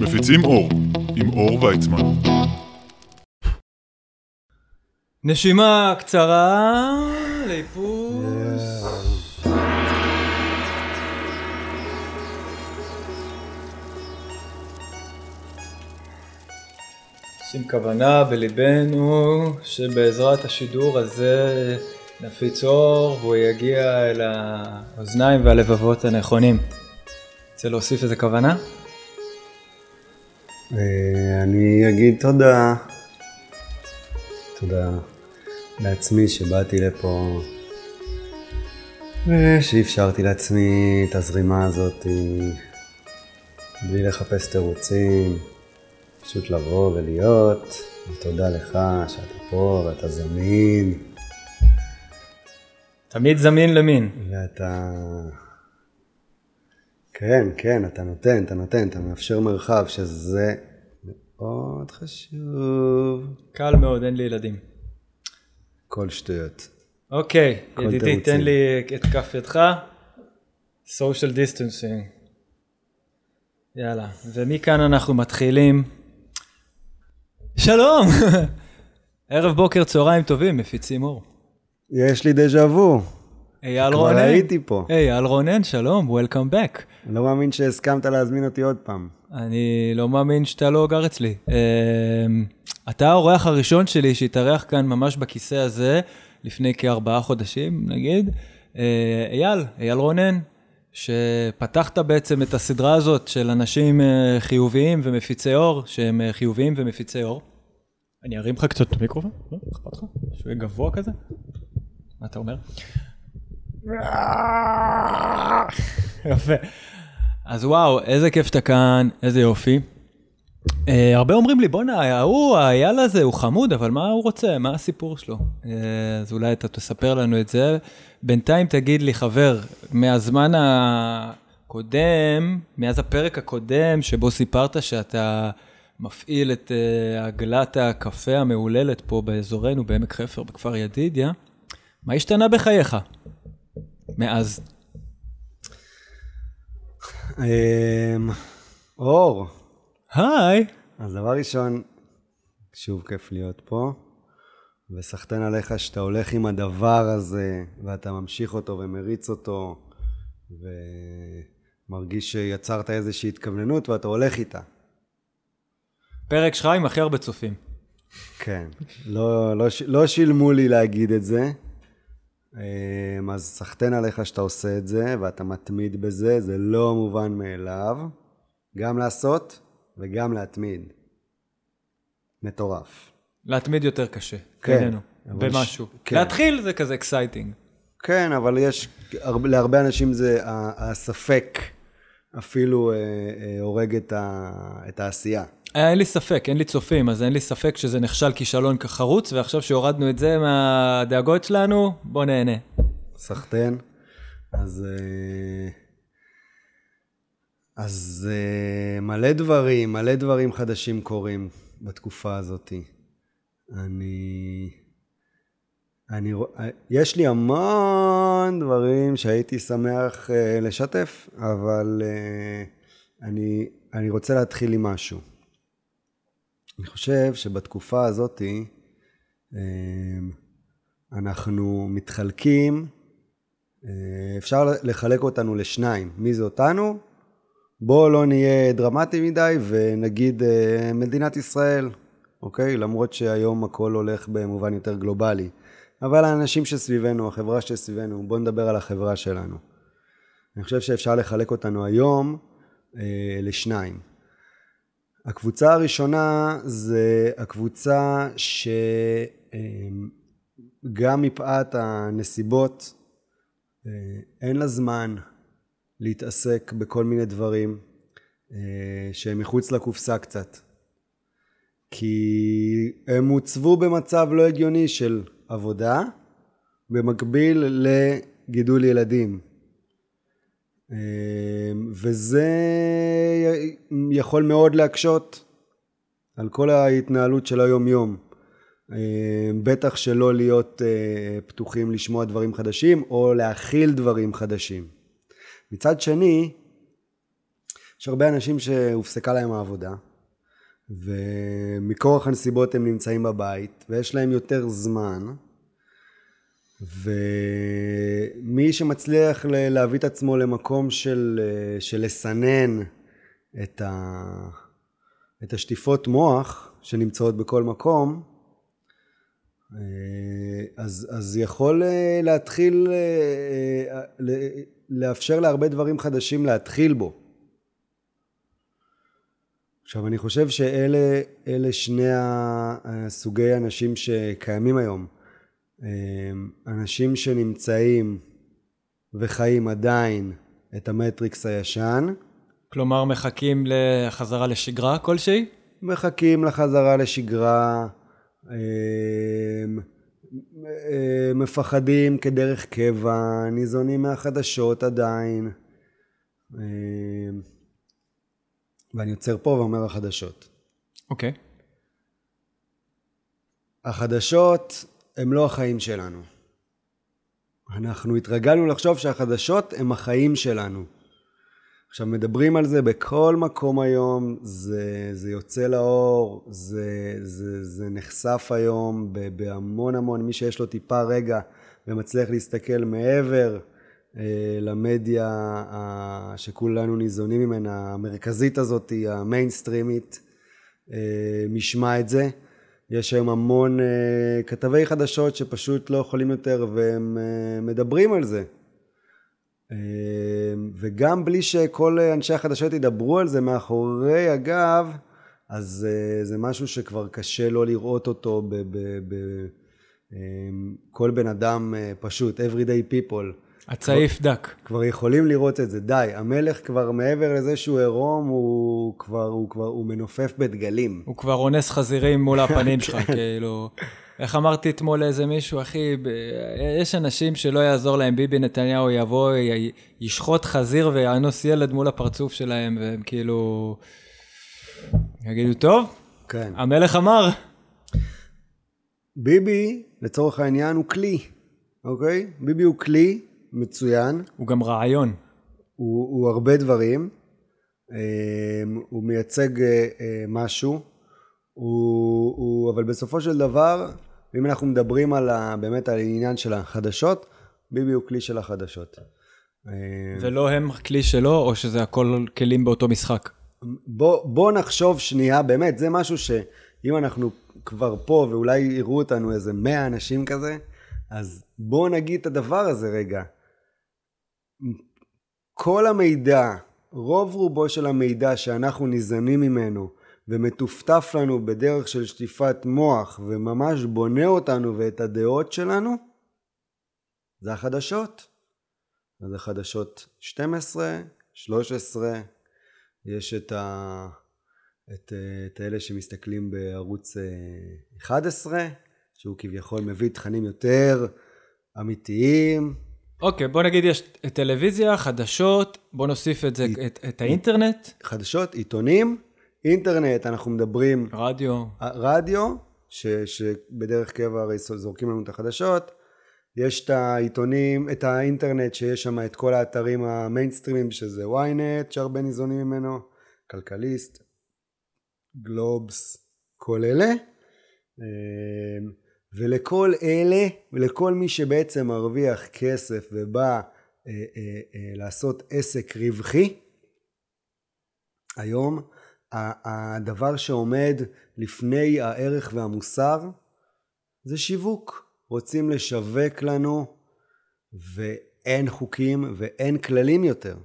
מפיצים אור, עם אור ויצמן. נשימה קצרה, לאיפוס. שים כוונה בליבנו שבעזרת השידור הזה נפיץ אור והוא יגיע אל האוזניים והלבבות הנכונים. רוצה להוסיף איזה כוונה? אני אגיד תודה. תודה לעצמי שבאתי לפה ושאפשרתי לעצמי את הזרימה הזאת בלי לחפש תירוצים, פשוט לבוא ולהיות. ותודה לך שאתה פה ואתה זמין. תמיד זמין למין. ואתה... כן, כן, אתה נותן, אתה נותן, אתה מאפשר מרחב, שזה מאוד חשוב. קל מאוד, אין לי ילדים. כל שטויות. אוקיי, כל ידידי, תירוצים. תן לי את כף ידך. social distancing. יאללה, ומכאן אנחנו מתחילים. שלום! ערב בוקר צהריים טובים, מפיצים אור. יש לי דז'ה וו. אייל כבר רונן. הייתי פה. אייל רונן, שלום, Welcome back. אני לא מאמין שהסכמת להזמין אותי עוד פעם. אני לא מאמין שאתה לא גר אצלי. אמ, אתה האורח הראשון שלי שהתארח כאן ממש בכיסא הזה לפני כארבעה חודשים, נגיד. אה, אייל, אייל רונן, שפתחת בעצם את הסדרה הזאת של אנשים אה, חיוביים ומפיצי אור, שהם אה, חיוביים ומפיצי אור. אני ארים לך קצת את המיקרופון, לא? אכפת לך? שהוא יהיה גבוה כזה? מה אתה אומר? יפה. אז וואו, איזה כיף שאתה כאן, איזה יופי. Uh, הרבה אומרים לי, בואנה, ההוא, האייל הזה, הוא חמוד, אבל מה הוא רוצה? מה הסיפור שלו? Uh, אז אולי אתה תספר לנו את זה. בינתיים תגיד לי, חבר, מהזמן הקודם, מאז הפרק הקודם, שבו סיפרת שאתה מפעיל את uh, עגלת הקפה המהוללת פה באזורנו, בעמק חפר, בכפר ידידיה, מה השתנה בחייך מאז? אמ, אור, היי. אז דבר ראשון, שוב כיף להיות פה, וסחטיין עליך שאתה הולך עם הדבר הזה, ואתה ממשיך אותו ומריץ אותו, ומרגיש שיצרת איזושהי התכווננות ואתה הולך איתה. פרק שלך עם הכי הרבה צופים. כן, לא, לא, לא שילמו לי להגיד את זה, אז סחטיין עליך שאתה עושה את זה, ואתה מתמיד בזה, זה לא מובן מאליו, גם לעשות וגם להתמיד. מטורף. להתמיד יותר קשה, כן, בינינו, במשהו. ש- כן. להתחיל זה כזה exciting. כן, אבל יש, הרבה- להרבה אנשים זה, הספק אפילו אה, אה, הורג את, ה, את העשייה. אה, אין לי ספק, אין לי צופים, אז אין לי ספק שזה נכשל כישלון כחרוץ, ועכשיו שהורדנו את זה מהדאגות שלנו, בוא נהנה. סחטיין. אז, אה, אז אה, מלא דברים, מלא דברים חדשים קורים בתקופה הזאת. אני... אני יש לי המון דברים שהייתי שמח לשתף, אבל אני, אני רוצה להתחיל עם משהו. אני חושב שבתקופה הזאת אה, אנחנו מתחלקים, אה, אפשר לחלק אותנו לשניים. מי זה אותנו? בואו לא נהיה דרמטי מדי ונגיד אה, מדינת ישראל, אוקיי? למרות שהיום הכל הולך במובן יותר גלובלי. אבל האנשים שסביבנו, החברה שסביבנו, בואו נדבר על החברה שלנו. אני חושב שאפשר לחלק אותנו היום אה, לשניים. הקבוצה הראשונה זה הקבוצה שגם מפאת הנסיבות אה, אין לה זמן להתעסק בכל מיני דברים אה, שהם מחוץ לקופסה קצת. כי הם הוצבו במצב לא הגיוני של עבודה במקביל לגידול ילדים. אה, וזה יכול מאוד להקשות על כל ההתנהלות של היום-יום. אה, בטח שלא להיות אה, פתוחים לשמוע דברים חדשים או להכיל דברים חדשים. מצד שני, יש הרבה אנשים שהופסקה להם העבודה, ומכורח הנסיבות הם נמצאים בבית, ויש להם יותר זמן, ומי שמצליח להביא את עצמו למקום של, של לסנן את, ה, את השטיפות מוח שנמצאות בכל מקום, אז, אז יכול להתחיל, לאפשר להרבה דברים חדשים להתחיל בו. עכשיו אני חושב שאלה שני הסוגי אנשים שקיימים היום. אנשים שנמצאים וחיים עדיין את המטריקס הישן. כלומר מחכים לחזרה לשגרה כלשהי? מחכים לחזרה לשגרה, מפחדים כדרך קבע, ניזונים מהחדשות עדיין. ואני עוצר פה ואומר החדשות. אוקיי. Okay. החדשות הם לא החיים שלנו. אנחנו התרגלנו לחשוב שהחדשות הם החיים שלנו. עכשיו מדברים על זה בכל מקום היום, זה, זה יוצא לאור, זה, זה, זה נחשף היום בהמון המון, מי שיש לו טיפה רגע ומצליח להסתכל מעבר אה, למדיה שכולנו ניזונים ממנה, המרכזית הזאת, המיינסטרימית, אה, משמע את זה. יש היום המון אה, כתבי חדשות שפשוט לא יכולים יותר והם מדברים על זה. וגם בלי שכל אנשי החדשות ידברו על זה מאחורי הגב, אז זה משהו שכבר קשה לא לראות אותו בכל בן אדם פשוט, everyday people. הצעיף דק. כבר יכולים לראות את זה, די, המלך כבר מעבר לזה שהוא עירום, הוא כבר, הוא כבר, הוא מנופף בדגלים. הוא כבר אונס חזירים מול הפנים שלך, כאילו... איך אמרתי אתמול לאיזה מישהו, אחי, ב... יש אנשים שלא יעזור להם, ביבי נתניהו יבוא, י... ישחוט חזיר ויאנוס ילד מול הפרצוף שלהם, והם כאילו... יגידו, טוב, כן. המלך אמר. ביבי, לצורך העניין, הוא כלי, אוקיי? ביבי הוא כלי מצוין. הוא גם רעיון. הוא, הוא הרבה דברים. אמ, הוא מייצג אה, אה, משהו. הוא, הוא, אבל בסופו של דבר, אם אנחנו מדברים על ה, באמת על העניין של החדשות, ביבי הוא כלי של החדשות. ולא הם כלי שלו, או שזה הכל כלים באותו משחק? בוא, בוא נחשוב שנייה, באמת, זה משהו שאם אנחנו כבר פה ואולי יראו אותנו איזה מאה אנשים כזה, אז בואו נגיד את הדבר הזה רגע. כל המידע, רוב רובו של המידע שאנחנו ניזונים ממנו ומטופטף לנו בדרך של שטיפת מוח וממש בונה אותנו ואת הדעות שלנו, זה החדשות. זה חדשות 12, 13, יש את, ה... את, את אלה שמסתכלים בערוץ 11, אה, שהוא כביכול מביא תכנים יותר אמיתיים, אוקיי, בוא נגיד יש טלוויזיה, חדשות, בוא נוסיף את זה, את, את האינטרנט. חדשות, עיתונים, אינטרנט, אנחנו מדברים... רדיו. רדיו, ש, שבדרך קבע הרי זורקים לנו את החדשות. יש את העיתונים, את האינטרנט שיש שם את כל האתרים המיינסטרימים שזה ynet שהרבה ניזונים ממנו, כלכליסט, גלובס, כל אלה. ולכל אלה ולכל מי שבעצם מרוויח כסף ובא אה, אה, אה, לעשות עסק רווחי, היום הדבר שעומד לפני הערך והמוסר זה שיווק. רוצים לשווק לנו ואין חוקים ואין כללים יותר.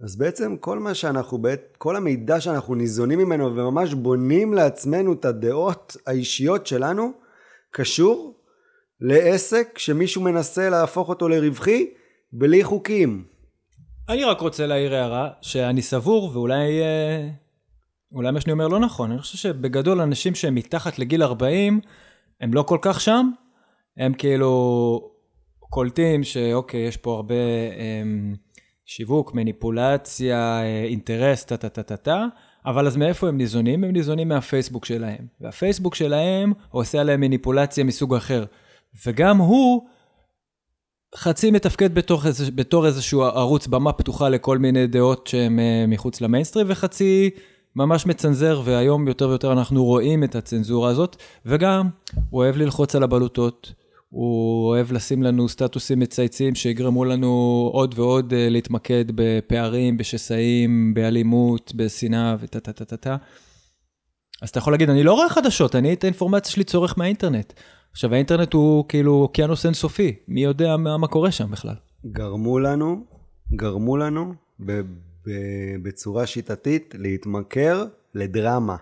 אז בעצם כל מה שאנחנו, כל המידע שאנחנו ניזונים ממנו וממש בונים לעצמנו את הדעות האישיות שלנו, קשור לעסק שמישהו מנסה להפוך אותו לרווחי בלי חוקים. אני רק רוצה להעיר הערה שאני סבור ואולי אה, אולי מה שאני אומר לא נכון. אני חושב שבגדול אנשים שהם מתחת לגיל 40 הם לא כל כך שם. הם כאילו קולטים שאוקיי יש פה הרבה הם, אמ, שיווק מניפולציה אה, אינטרס טה טה טה טה טה אבל אז מאיפה הם ניזונים? הם ניזונים מהפייסבוק שלהם. והפייסבוק שלהם עושה עליהם מניפולציה מסוג אחר. וגם הוא חצי מתפקד בתור, בתור איזשהו ערוץ במה פתוחה לכל מיני דעות שהן uh, מחוץ למיינסטרים, וחצי ממש מצנזר, והיום יותר ויותר אנחנו רואים את הצנזורה הזאת, וגם הוא אוהב ללחוץ על הבלוטות, הוא אוהב לשים לנו סטטוסים מצייצים שיגרמו לנו עוד ועוד uh, להתמקד בפערים, בשסעים, באלימות, בשנאה וטה טה טה טה טה. אז אתה יכול להגיד, אני לא רואה חדשות, אני את האינפורמציה שלי צורך מהאינטרנט. עכשיו, האינטרנט הוא כאילו אוקיינוס אינסופי, מי יודע מה, מה קורה שם בכלל? גרמו לנו, גרמו לנו ב, ב, בצורה שיטתית להתמכר לדרמה.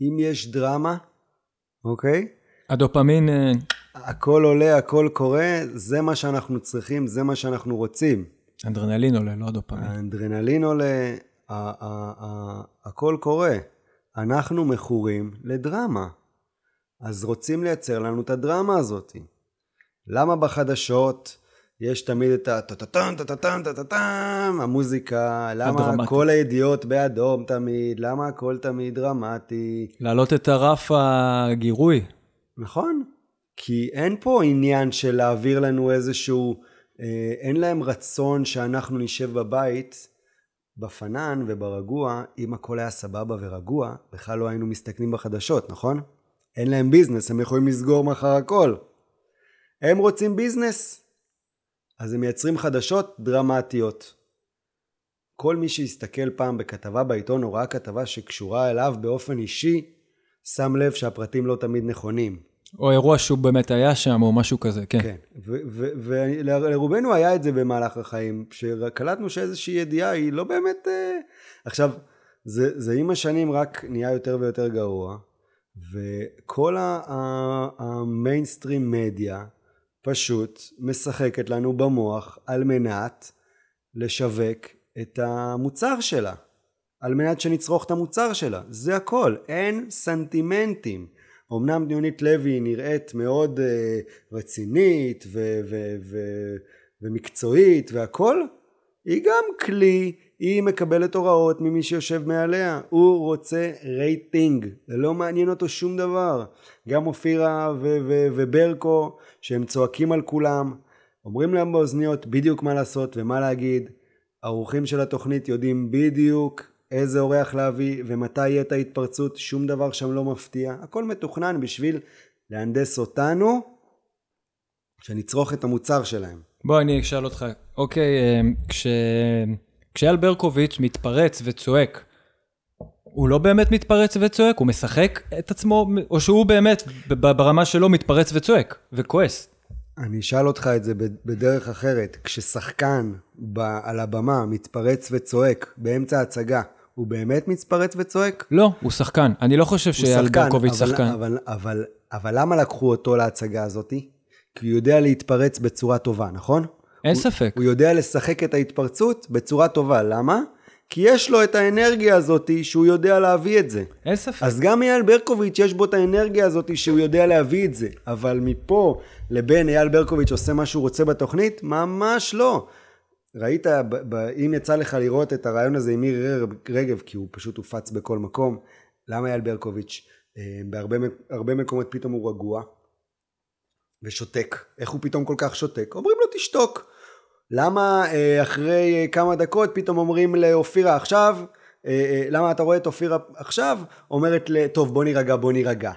אם יש דרמה, אוקיי? הדופמין... הכל עולה, הכל קורה, זה מה שאנחנו צריכים, זה מה שאנחנו רוצים. אנדרנלין עולה, לא הדופמין. האנדרנלין עולה, הכל קורה. אנחנו מכורים לדרמה. אז רוצים לייצר לנו את הדרמה הזאת. למה בחדשות יש תמיד את הטה-טה-טם, טה-טה-טם, טה-טה-טם, המוזיקה, למה הדרמטית. כל הידיעות באדום תמיד, למה הכל תמיד דרמטי. להעלות את הרף הגירוי. נכון, כי אין פה עניין של להעביר לנו איזשהו, אה, אין להם רצון שאנחנו נשב בבית בפנן וברגוע, אם הכל היה סבבה ורגוע, בכלל לא היינו מסתכלים בחדשות, נכון? אין להם ביזנס, הם יכולים לסגור מחר הכל. הם רוצים ביזנס, אז הם מייצרים חדשות דרמטיות. כל מי שיסתכל פעם בכתבה בעיתון או ראה כתבה שקשורה אליו באופן אישי, שם לב שהפרטים לא תמיד נכונים. או אירוע שהוא באמת היה שם, או משהו כזה, כן. כן, ולרובנו היה את זה במהלך החיים, שקלטנו שאיזושהי ידיעה היא לא באמת... אה, עכשיו, זה, זה עם השנים רק נהיה יותר ויותר גרוע, וכל המיינסטרים מדיה פשוט משחקת לנו במוח על מנת לשווק את המוצר שלה, על מנת שנצרוך את המוצר שלה, זה הכל, אין סנטימנטים. אמנם דיונית לוי נראית מאוד uh, רצינית ו- ו- ו- ומקצועית והכל, היא גם כלי היא מקבלת הוראות ממי שיושב מעליה, הוא רוצה רייטינג, זה לא מעניין אותו שום דבר. גם אופירה ו- ו- וברקו, שהם צועקים על כולם, אומרים להם באוזניות בדיוק מה לעשות ומה להגיד. האורחים של התוכנית יודעים בדיוק איזה אורח להביא ומתי יהיה את ההתפרצות, שום דבר שם לא מפתיע. הכל מתוכנן בשביל להנדס אותנו, שנצרוך את המוצר שלהם. בוא, אני אשאל אותך, אוקיי, אה, כש... כשאייל ברקוביץ' מתפרץ וצועק, הוא לא באמת מתפרץ וצועק, הוא משחק את עצמו, או שהוא באמת ברמה שלו מתפרץ וצועק וכועס. אני אשאל אותך את זה בדרך אחרת. כששחקן ב, על הבמה מתפרץ וצועק באמצע ההצגה, הוא באמת מתפרץ וצועק? לא, הוא שחקן. אני לא חושב שאייל ברקוביץ' שחקן. אבל, אבל, אבל, אבל למה לקחו אותו להצגה הזאת? כי הוא יודע להתפרץ בצורה טובה, נכון? אין הוא, ספק. הוא יודע לשחק את ההתפרצות בצורה טובה. למה? כי יש לו את האנרגיה הזאת שהוא יודע להביא את זה. אין ספק. אז גם אייל ברקוביץ' יש בו את האנרגיה הזאת שהוא יודע להביא את זה. אבל מפה לבין אייל ברקוביץ' עושה מה שהוא רוצה בתוכנית? ממש לא. ראית, ב- ב- אם יצא לך לראות את הרעיון הזה עם מירי רגב, כי הוא פשוט הופץ בכל מקום, למה אייל ברקוביץ' אה, בהרבה מקומות פתאום הוא רגוע ושותק. איך הוא פתאום כל כך שותק? אומרים לו תשתוק. למה אה, אחרי אה, כמה דקות פתאום אומרים לאופירה עכשיו, למה אתה רואה את אופירה עכשיו? אומרת טוב בוא נירגע בוא נירגע.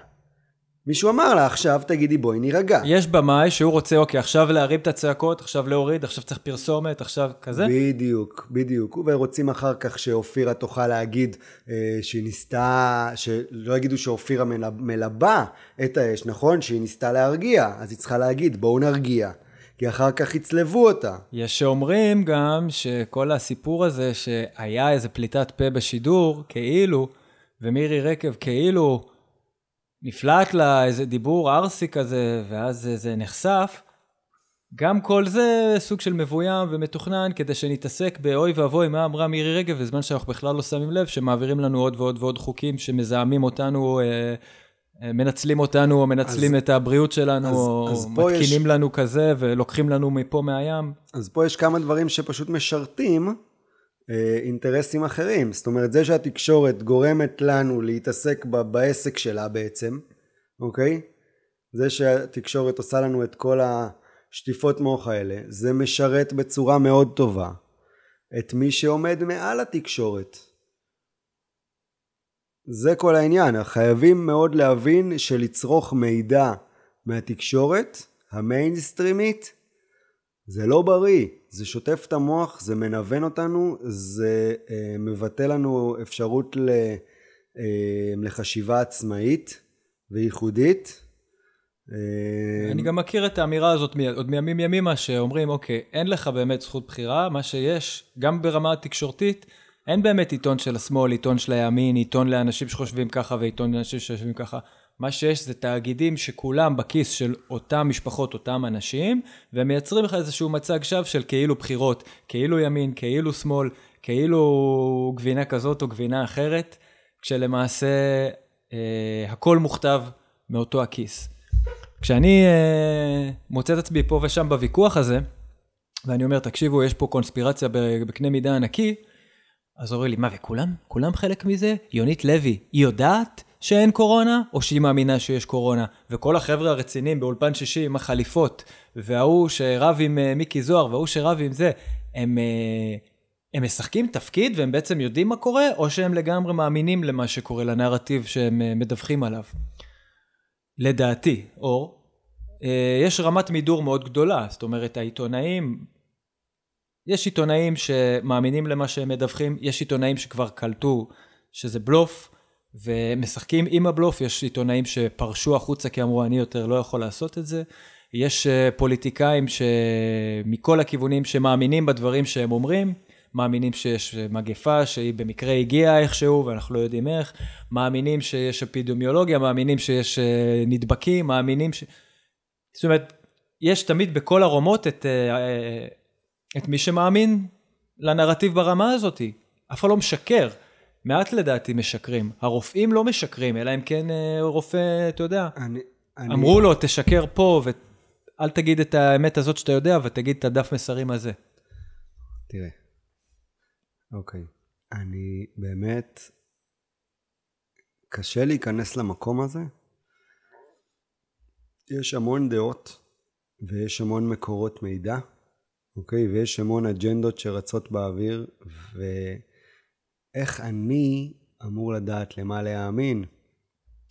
מישהו אמר לה עכשיו תגידי בואי נירגע. יש במאי שהוא רוצה אוקיי עכשיו להרים את הצעקות, עכשיו להוריד, עכשיו צריך פרסומת, עכשיו כזה? בדיוק, בדיוק. ורוצים אחר כך שאופירה תוכל להגיד אה, שהיא ניסתה, שלא יגידו שאופירה מלבה את האש, נכון? שהיא ניסתה להרגיע, אז היא צריכה להגיד בואו נרגיע. כי אחר כך יצלבו אותה. יש שאומרים גם שכל הסיפור הזה שהיה איזה פליטת פה בשידור, כאילו, ומירי רקב כאילו נפלט לה איזה דיבור ארסי כזה, ואז זה נחשף, גם כל זה סוג של מבוים ומתוכנן כדי שנתעסק באוי ואבוי מה אמרה מירי רגב בזמן שאנחנו בכלל לא שמים לב שמעבירים לנו עוד ועוד ועוד חוקים שמזהמים אותנו אה, מנצלים אותנו, או מנצלים אז, את הבריאות שלנו, אז, או אז מתקינים יש... לנו כזה, ולוקחים לנו מפה מהים. אז פה יש כמה דברים שפשוט משרתים אה, אינטרסים אחרים. זאת אומרת, זה שהתקשורת גורמת לנו להתעסק ב- בעסק שלה בעצם, אוקיי? זה שהתקשורת עושה לנו את כל השטיפות מוח האלה, זה משרת בצורה מאוד טובה את מי שעומד מעל התקשורת. זה כל העניין, חייבים מאוד להבין שלצרוך מידע מהתקשורת המיינסטרימית זה לא בריא, זה שוטף את המוח, זה מנוון אותנו, זה אה, מבטא לנו אפשרות ל, אה, לחשיבה עצמאית וייחודית. אה, אני גם מכיר את האמירה הזאת עוד מימים ימימה, שאומרים, אוקיי, אין לך באמת זכות בחירה, מה שיש, גם ברמה התקשורתית, אין באמת עיתון של השמאל, עיתון של הימין, עיתון לאנשים שחושבים ככה ועיתון לאנשים שחושבים ככה. מה שיש זה תאגידים שכולם בכיס של אותם משפחות, אותם אנשים, והם מייצרים לך איזשהו מצג שווא של כאילו בחירות, כאילו ימין, כאילו שמאל, כאילו גבינה כזאת או גבינה אחרת, כשלמעשה אה, הכל מוכתב מאותו הכיס. כשאני אה, מוצא את עצמי פה ושם בוויכוח הזה, ואני אומר, תקשיבו, יש פה קונספירציה בקנה מידה ענקי, אז אומרים לי, מה, וכולם? כולם חלק מזה? יונית לוי, היא יודעת שאין קורונה, או שהיא מאמינה שיש קורונה? וכל החבר'ה הרציניים באולפן שישי עם החליפות, וההוא שרב עם אה, מיקי זוהר, וההוא שרב עם זה, הם, אה, הם משחקים תפקיד והם בעצם יודעים מה קורה, או שהם לגמרי מאמינים למה שקורה, לנרטיב שהם אה, מדווחים עליו? לדעתי, אור, יש רמת מידור מאוד גדולה, זאת אומרת העיתונאים, יש עיתונאים שמאמינים למה שהם מדווחים, יש עיתונאים שכבר קלטו שזה בלוף ומשחקים עם הבלוף, יש עיתונאים שפרשו החוצה כי אמרו אני יותר לא יכול לעשות את זה, יש אה, פוליטיקאים שמכל הכיוונים שמאמינים בדברים שהם אומרים, מאמינים שיש מגפה שהיא במקרה הגיעה איכשהו ואנחנו לא יודעים איך, מאמינים שיש אפידמיולוגיה, מאמינים שיש אה, נדבקים, מאמינים ש... זאת אומרת, יש תמיד בכל הרומות את, אה, את מי שמאמין לנרטיב ברמה הזאת. אף אחד לא משקר. מעט לדעתי משקרים. הרופאים לא משקרים, אלא אם כן אה, רופא, אתה יודע, אני, אני, אמרו לו, תשקר פה ואל תגיד את האמת הזאת שאתה יודע, ותגיד את הדף מסרים הזה. תראה, אוקיי, אני באמת, קשה להיכנס למקום הזה. יש המון דעות ויש המון מקורות מידע, אוקיי? ויש המון אג'נדות שרצות באוויר, ואיך אני אמור לדעת למה להאמין?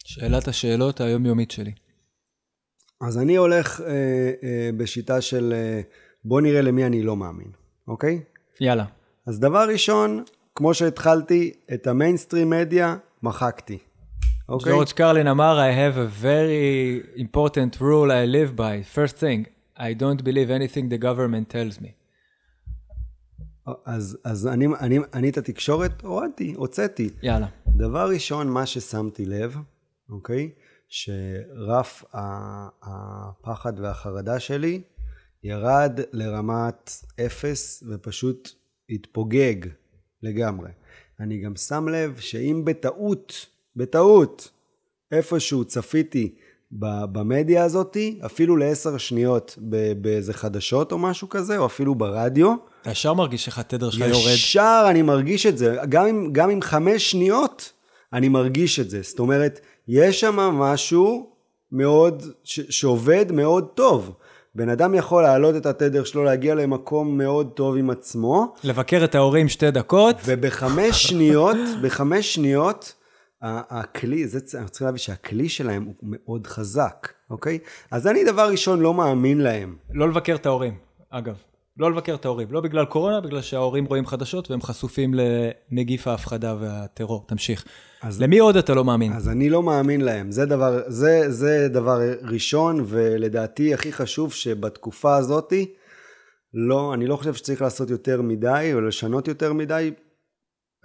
שאלת השאלות היומיומית שלי. אז אני הולך אה, אה, בשיטה של אה, בוא נראה למי אני לא מאמין, אוקיי? יאללה. אז דבר ראשון, כמו שהתחלתי, את המיינסטרים מדיה מחקתי, אוקיי? ג'ורג' קרלין אמר, I have a very important rule I live by. First thing, I don't believe anything the government tells me. אז, אז אני, אני, אני את התקשורת הורדתי, הוצאתי. יאללה. דבר ראשון, מה ששמתי לב, אוקיי? שרף הפחד והחרדה שלי ירד לרמת אפס ופשוט התפוגג לגמרי. אני גם שם לב שאם בטעות, בטעות, איפשהו צפיתי במדיה הזאתי, אפילו לעשר שניות באיזה חדשות או משהו כזה, או אפילו ברדיו, ישר מרגיש איך התדר שלך יורד. ישר אני מרגיש את זה, גם עם, גם עם חמש שניות אני מרגיש את זה. זאת אומרת, יש שם משהו מאוד, ש, שעובד מאוד טוב. בן אדם יכול להעלות את התדר שלו, להגיע למקום מאוד טוב עם עצמו, לבקר את ההורים שתי דקות, ובחמש שניות, בחמש שניות, הכלי, זה, צ- אנחנו צריכים להבין שהכלי שלהם הוא מאוד חזק, אוקיי? אז אני דבר ראשון לא מאמין להם. לא לבקר את ההורים, אגב. לא לבקר את ההורים. לא בגלל קורונה, בגלל שההורים רואים חדשות והם חשופים לנגיף ההפחדה והטרור. תמשיך. אז- למי עוד אתה לא מאמין? אז אני לא מאמין להם. זה דבר, זה, זה דבר ראשון, ולדעתי הכי חשוב שבתקופה הזאתי, לא, אני לא חושב שצריך לעשות יותר מדי, או לשנות יותר מדי.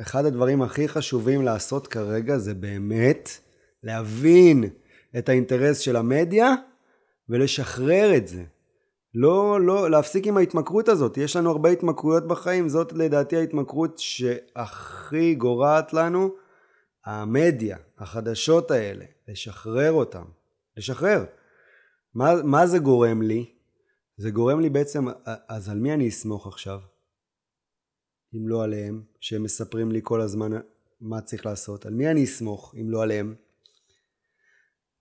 אחד הדברים הכי חשובים לעשות כרגע זה באמת להבין את האינטרס של המדיה ולשחרר את זה. לא, לא, להפסיק עם ההתמכרות הזאת. יש לנו הרבה התמכרויות בחיים, זאת לדעתי ההתמכרות שהכי גורעת לנו. המדיה, החדשות האלה, לשחרר אותם. לשחרר. מה, מה זה גורם לי? זה גורם לי בעצם, אז על מי אני אסמוך עכשיו? אם לא עליהם, שהם מספרים לי כל הזמן מה צריך לעשות? על מי אני אסמוך אם לא עליהם?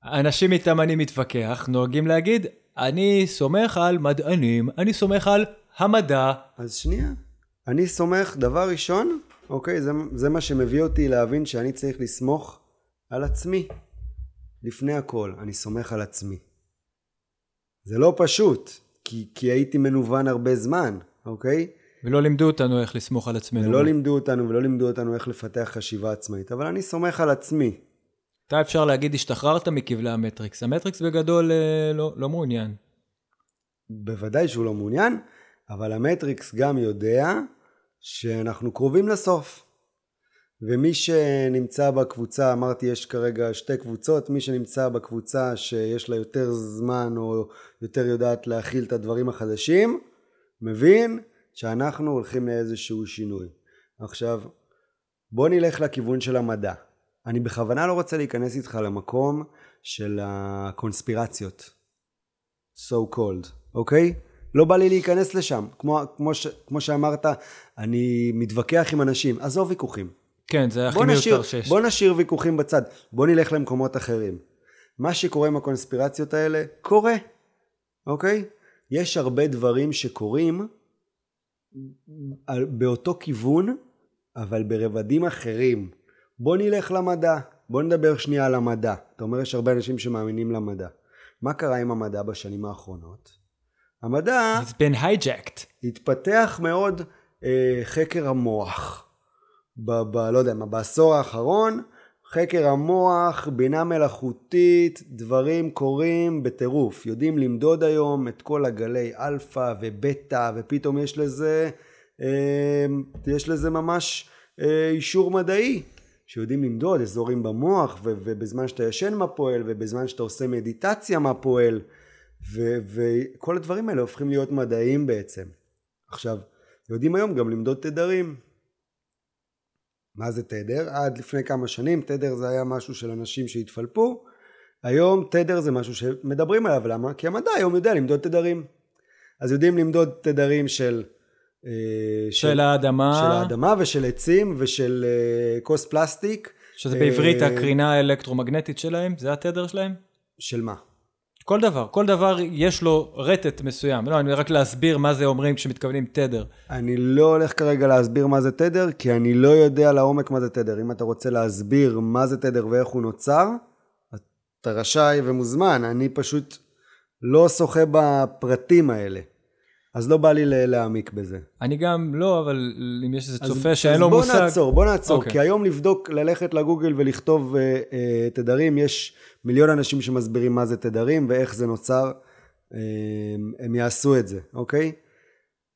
אנשים איתם אני מתווכח, נוהגים להגיד, אני סומך על מדענים, אני סומך על המדע. אז שנייה. אני סומך, דבר ראשון, אוקיי, זה, זה מה שמביא אותי להבין שאני צריך לסמוך על עצמי. לפני הכל, אני סומך על עצמי. זה לא פשוט, כי, כי הייתי מנוון הרבה זמן, אוקיי? ולא לימדו אותנו איך לסמוך על עצמנו. ולא לימדו אותנו ולא לימדו אותנו איך לפתח חשיבה עצמאית, אבל אני סומך על עצמי. אתה אפשר להגיד השתחררת מכבלי המטריקס. המטריקס בגדול אה, לא, לא מעוניין. בוודאי שהוא לא מעוניין, אבל המטריקס גם יודע שאנחנו קרובים לסוף. ומי שנמצא בקבוצה, אמרתי יש כרגע שתי קבוצות, מי שנמצא בקבוצה שיש לה יותר זמן או יותר יודעת להכיל את הדברים החדשים, מבין שאנחנו הולכים לאיזשהו שינוי. עכשיו, בוא נלך לכיוון של המדע. אני בכוונה לא רוצה להיכנס איתך למקום של הקונספירציות. so called, אוקיי? לא בא לי להיכנס לשם. כמו, כמו, ש, כמו שאמרת, אני מתווכח עם אנשים. עזוב ויכוחים. כן, זה הכי מיותר שיש. בוא נשאיר ויכוחים בצד. בוא נלך למקומות אחרים. מה שקורה עם הקונספירציות האלה, קורה, אוקיי? יש הרבה דברים שקורים באותו כיוון, אבל ברבדים אחרים. בוא נלך למדע. בוא נדבר שנייה על המדע. אתה אומר יש הרבה אנשים שמאמינים למדע. מה קרה עם המדע בשנים האחרונות? המדע... It's been hijacked. התפתח מאוד אה, חקר המוח. ב, ב, לא יודע מה, בעשור האחרון, חקר המוח, בינה מלאכותית, דברים קורים בטירוף. יודעים למדוד היום את כל הגלי אלפא ובטא, ופתאום יש לזה, אה, יש לזה ממש אה, אישור מדעי. שיודעים למדוד אזורים במוח ו- ובזמן שאתה ישן מה פועל ובזמן שאתה עושה מדיטציה מה פועל ו- וכל הדברים האלה הופכים להיות מדעיים בעצם. עכשיו, יודעים היום גם למדוד תדרים. מה זה תדר? עד לפני כמה שנים תדר זה היה משהו של אנשים שהתפלפו. היום תדר זה משהו שמדברים עליו, למה? כי המדע היום יודע למדוד תדרים. אז יודעים למדוד תדרים של אה, של, של האדמה. של האדמה ושל עצים ושל uh, כוס פלסטיק. שזה בעברית uh, הקרינה האלקטרומגנטית שלהם? זה התדר שלהם? של מה? כל דבר, כל דבר יש לו רטט מסוים. לא, אני רק להסביר מה זה אומרים כשמתכוונים תדר. אני לא הולך כרגע להסביר מה זה תדר, כי אני לא יודע לעומק מה זה תדר. אם אתה רוצה להסביר מה זה תדר ואיך הוא נוצר, אתה רשאי ומוזמן. אני פשוט לא שוחה בפרטים האלה. אז לא בא לי להעמיק בזה. אני גם לא, אבל אם יש איזה צופה שאין לו מושג... אז בוא נעצור, בוא נעצור, okay. אוקיי. כי היום לבדוק, ללכת לגוגל ולכתוב uh, uh, תדרים, יש מיליון אנשים שמסבירים מה זה תדרים ואיך זה נוצר, uh, הם יעשו את זה, אוקיי?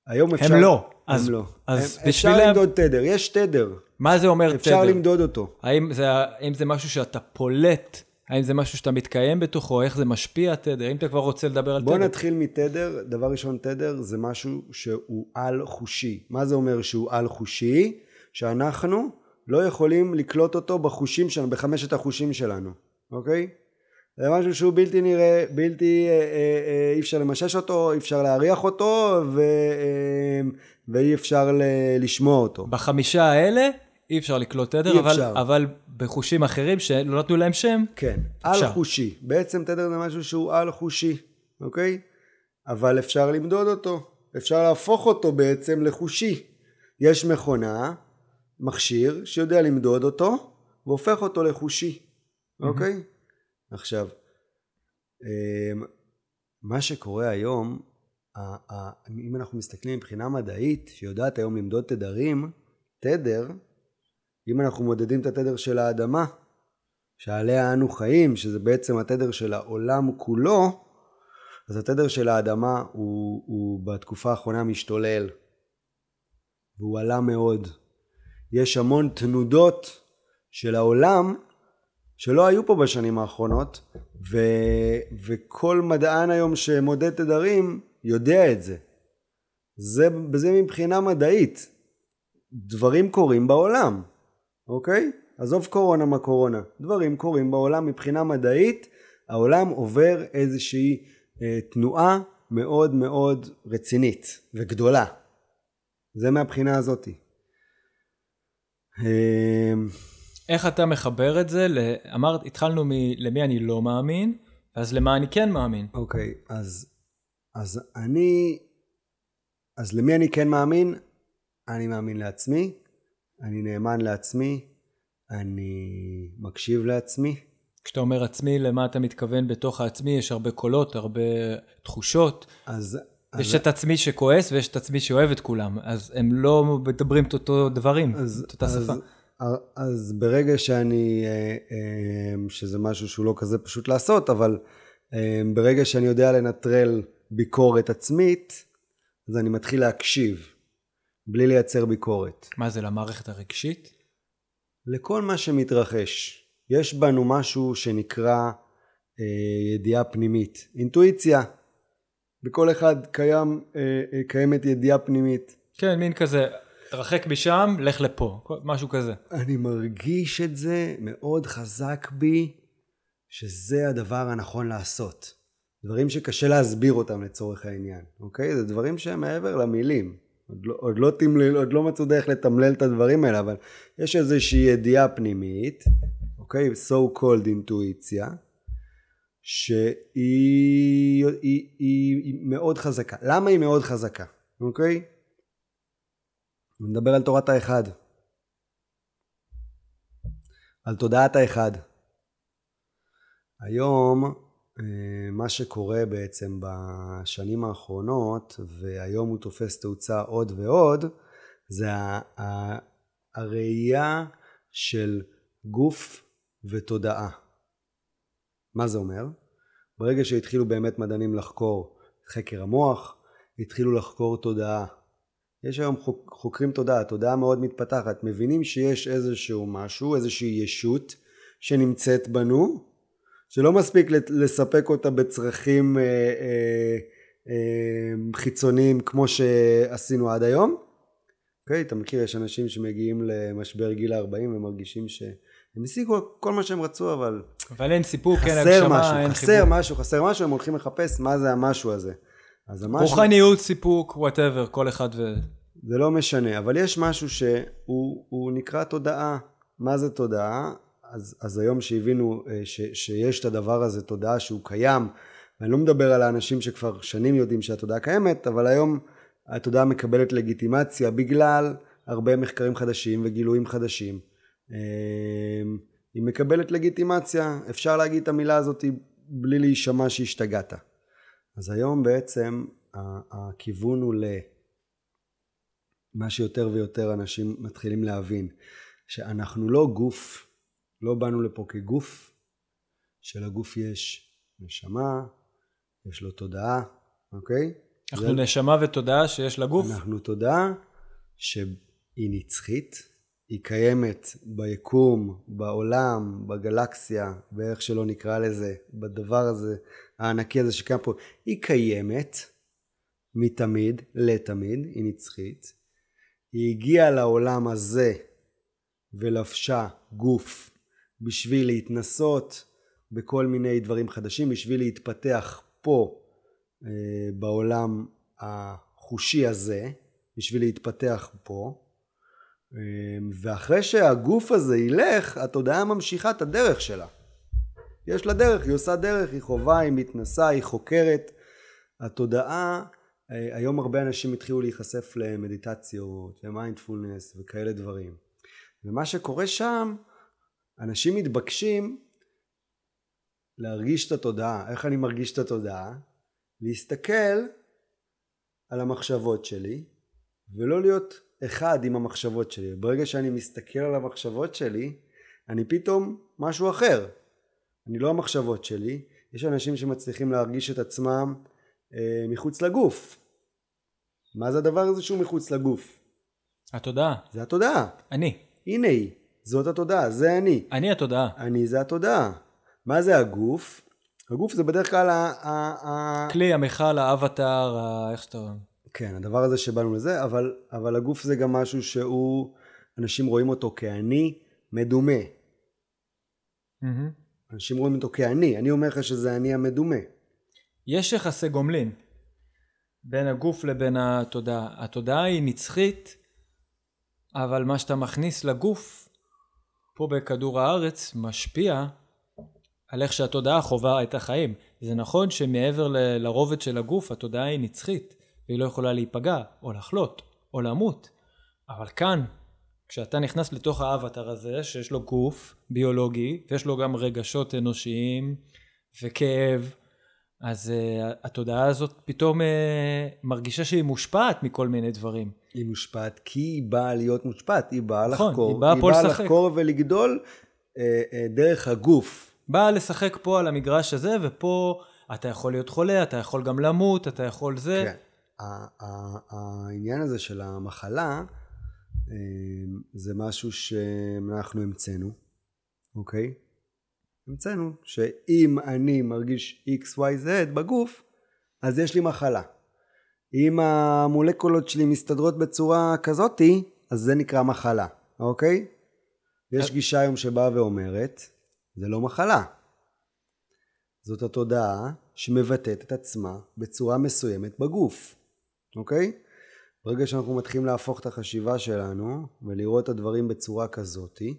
היום אפשר... הם לא. הם אז, לא. אז הם, אפשר לה... למדוד תדר, יש תדר. מה זה אומר אפשר תדר? אפשר למדוד אותו. האם זה, האם זה משהו שאתה פולט האם זה משהו שאתה מתקיים בתוכו, איך זה משפיע תדר, אם אתה כבר רוצה לדבר על בוא תדר. בוא נתחיל מתדר, דבר ראשון תדר זה משהו שהוא על חושי. מה זה אומר שהוא על חושי? שאנחנו לא יכולים לקלוט אותו בחושים שלנו, בחמשת החושים שלנו, אוקיי? זה משהו שהוא בלתי נראה, בלתי, אה, אה, אה, אי אפשר למשש אותו, אי אפשר להריח אותו ו, אה, ואי אפשר ל, לשמוע אותו. בחמישה האלה אי אפשר לקלוט תדר, אבל, אבל בחושים אחרים שלא נתנו להם שם, כן, אפשר. על חושי. בעצם תדר זה משהו שהוא על חושי, אוקיי? אבל אפשר למדוד אותו, אפשר להפוך אותו בעצם לחושי. יש מכונה, מכשיר, שיודע למדוד אותו, והופך אותו לחושי, אוקיי? Mm-hmm. עכשיו, אמ, מה שקורה היום, אם אנחנו מסתכלים מבחינה מדעית, שיודעת היום למדוד תדרים, תדר אם אנחנו מודדים את התדר של האדמה, שעליה אנו חיים, שזה בעצם התדר של העולם כולו, אז התדר של האדמה הוא, הוא בתקופה האחרונה משתולל, והוא עלה מאוד. יש המון תנודות של העולם שלא היו פה בשנים האחרונות, ו, וכל מדען היום שמודד תדרים יודע את זה. זה, זה מבחינה מדעית. דברים קורים בעולם. אוקיי? עזוב קורונה מה קורונה. דברים קורים בעולם מבחינה מדעית, העולם עובר איזושהי אה, תנועה מאוד מאוד רצינית וגדולה. זה מהבחינה הזאתי. אמ, איך אתה מחבר את זה? ל- אמרת, התחלנו מלמי אני לא מאמין, אז למה אני כן מאמין. אוקיי, אז, אז אני, אז למי אני כן מאמין? אני מאמין לעצמי, אני נאמן לעצמי, אני מקשיב לעצמי. כשאתה אומר עצמי, למה אתה מתכוון בתוך העצמי? יש הרבה קולות, הרבה תחושות. אז, אז, יש את עצמי שכועס ויש את עצמי שאוהב את כולם, אז הם לא מדברים את אותו דברים, אז, את אותה אז, שפה. אז, אז ברגע שאני, אה, אה, שזה משהו שהוא לא כזה פשוט לעשות, אבל אה, ברגע שאני יודע לנטרל ביקורת עצמית, אז אני מתחיל להקשיב, בלי לייצר ביקורת. מה זה, למערכת הרגשית? לכל מה שמתרחש. יש בנו משהו שנקרא אה, ידיעה פנימית, אינטואיציה. בכל אחד קיים, אה, אה, קיימת ידיעה פנימית. כן, מין כזה, תרחק משם, לך לפה, משהו כזה. אני מרגיש את זה מאוד חזק בי, שזה הדבר הנכון לעשות. דברים שקשה להסביר אותם לצורך העניין, אוקיי? זה דברים שהם מעבר למילים. עוד לא, עוד, לא תמלל, עוד לא מצאו דרך לתמלל את הדברים האלה, אבל יש איזושהי ידיעה פנימית, אוקיי? so called אינטואיציה, שהיא היא, היא, היא מאוד חזקה. למה היא מאוד חזקה, אוקיי? נדבר על תורת האחד. על תודעת האחד. היום מה שקורה בעצם בשנים האחרונות, והיום הוא תופס תאוצה עוד ועוד, זה הראייה של גוף ותודעה. מה זה אומר? ברגע שהתחילו באמת מדענים לחקור חקר המוח, התחילו לחקור תודעה. יש היום חוק, חוקרים תודעה, תודעה מאוד מתפתחת, מבינים שיש איזשהו משהו, איזושהי ישות שנמצאת בנו, שלא מספיק לספק אותה בצרכים אה, אה, אה, חיצוניים כמו שעשינו עד היום. אוקיי, אתה מכיר, יש אנשים שמגיעים למשבר גיל ה-40 ומרגישים שהם השיגו כל מה שהם רצו, אבל אבל אין סיפוק, אין חסר הגשמה, משהו, אין חסר חיבור. משהו, חסר משהו, הם הולכים לחפש מה זה המשהו הזה. אז המשהו, רוחניות, סיפוק, whatever, כל אחד ו... זה לא משנה, אבל יש משהו שהוא הוא נקרא תודעה. מה זה תודעה? אז, אז היום שהבינו אה, ש, שיש את הדבר הזה, תודעה שהוא קיים, ואני לא מדבר על האנשים שכבר שנים יודעים שהתודעה קיימת, אבל היום התודעה מקבלת לגיטימציה בגלל הרבה מחקרים חדשים וגילויים חדשים. אה, היא מקבלת לגיטימציה, אפשר להגיד את המילה הזאת בלי להישמע שהשתגעת. אז היום בעצם הכיוון הוא ל... מה שיותר ויותר אנשים מתחילים להבין, שאנחנו לא גוף, לא באנו לפה כגוף, שלגוף יש נשמה, יש לו תודעה, אוקיי? אנחנו זה- נשמה ותודעה שיש לגוף. אנחנו תודעה שהיא נצחית, היא קיימת ביקום, בעולם, בגלקסיה, באיך שלא נקרא לזה, בדבר הזה, הענקי הזה שקיים פה, היא קיימת מתמיד לתמיד, היא נצחית. היא הגיעה לעולם הזה ולבשה גוף בשביל להתנסות בכל מיני דברים חדשים, בשביל להתפתח פה אה, בעולם החושי הזה, בשביל להתפתח פה. אה, ואחרי שהגוף הזה ילך, התודעה ממשיכה את הדרך שלה. יש לה דרך, היא עושה דרך, היא חובה, היא מתנסה, היא חוקרת. התודעה, אה, היום הרבה אנשים התחילו להיחשף למדיטציות ומיינדפולנס וכאלה דברים. ומה שקורה שם, אנשים מתבקשים להרגיש את התודעה. איך אני מרגיש את התודעה? להסתכל על המחשבות שלי ולא להיות אחד עם המחשבות שלי. ברגע שאני מסתכל על המחשבות שלי, אני פתאום משהו אחר. אני לא המחשבות שלי. יש אנשים שמצליחים להרגיש את עצמם אה, מחוץ לגוף. מה זה הדבר הזה שהוא מחוץ לגוף? התודעה. זה התודעה. אני. הנה היא. זאת התודעה, זה אני. אני התודעה. אני זה התודעה. מה זה הגוף? הגוף זה בדרך כלל ה... ה, ה... כלי, המכל, האבטאר, ה- איך שאתה... כן, הדבר הזה שבאנו לזה, אבל, אבל הגוף זה גם משהו שהוא, אנשים רואים אותו כאני מדומה. מהמם. אנשים רואים אותו כאני, אני אומר לך שזה אני המדומה. יש יחסי גומלין בין הגוף לבין התודעה. התודעה היא נצחית אבל מה שאתה מכניס לגוף, פה בכדור הארץ, משפיע על איך שהתודעה חווה את החיים. זה נכון שמעבר ל- לרובד של הגוף, התודעה היא נצחית, והיא לא יכולה להיפגע, או לחלות, או למות. אבל כאן, כשאתה נכנס לתוך האבטר הזה, שיש לו גוף ביולוגי, ויש לו גם רגשות אנושיים, וכאב, אז uh, התודעה הזאת פתאום uh, מרגישה שהיא מושפעת מכל מיני דברים. היא מושפעת כי היא באה להיות מושפעת, היא באה נכון, לחקור. היא באה היא באה לשחק. לחקור ולגדול אה, אה, דרך הגוף. באה לשחק פה על המגרש הזה, ופה אתה יכול להיות חולה, אתה יכול גם למות, אתה יכול זה. כן. העניין הזה של המחלה, אה, זה משהו שאנחנו המצאנו, אוקיי? המצאנו שאם אני מרגיש XYZ בגוף, אז יש לי מחלה. אם המולקולות שלי מסתדרות בצורה כזאתי, אז זה נקרא מחלה, אוקיי? יש גישה היום שבאה ואומרת, זה לא מחלה. זאת התודעה שמבטאת את עצמה בצורה מסוימת בגוף, אוקיי? ברגע שאנחנו מתחילים להפוך את החשיבה שלנו ולראות את הדברים בצורה כזאתי,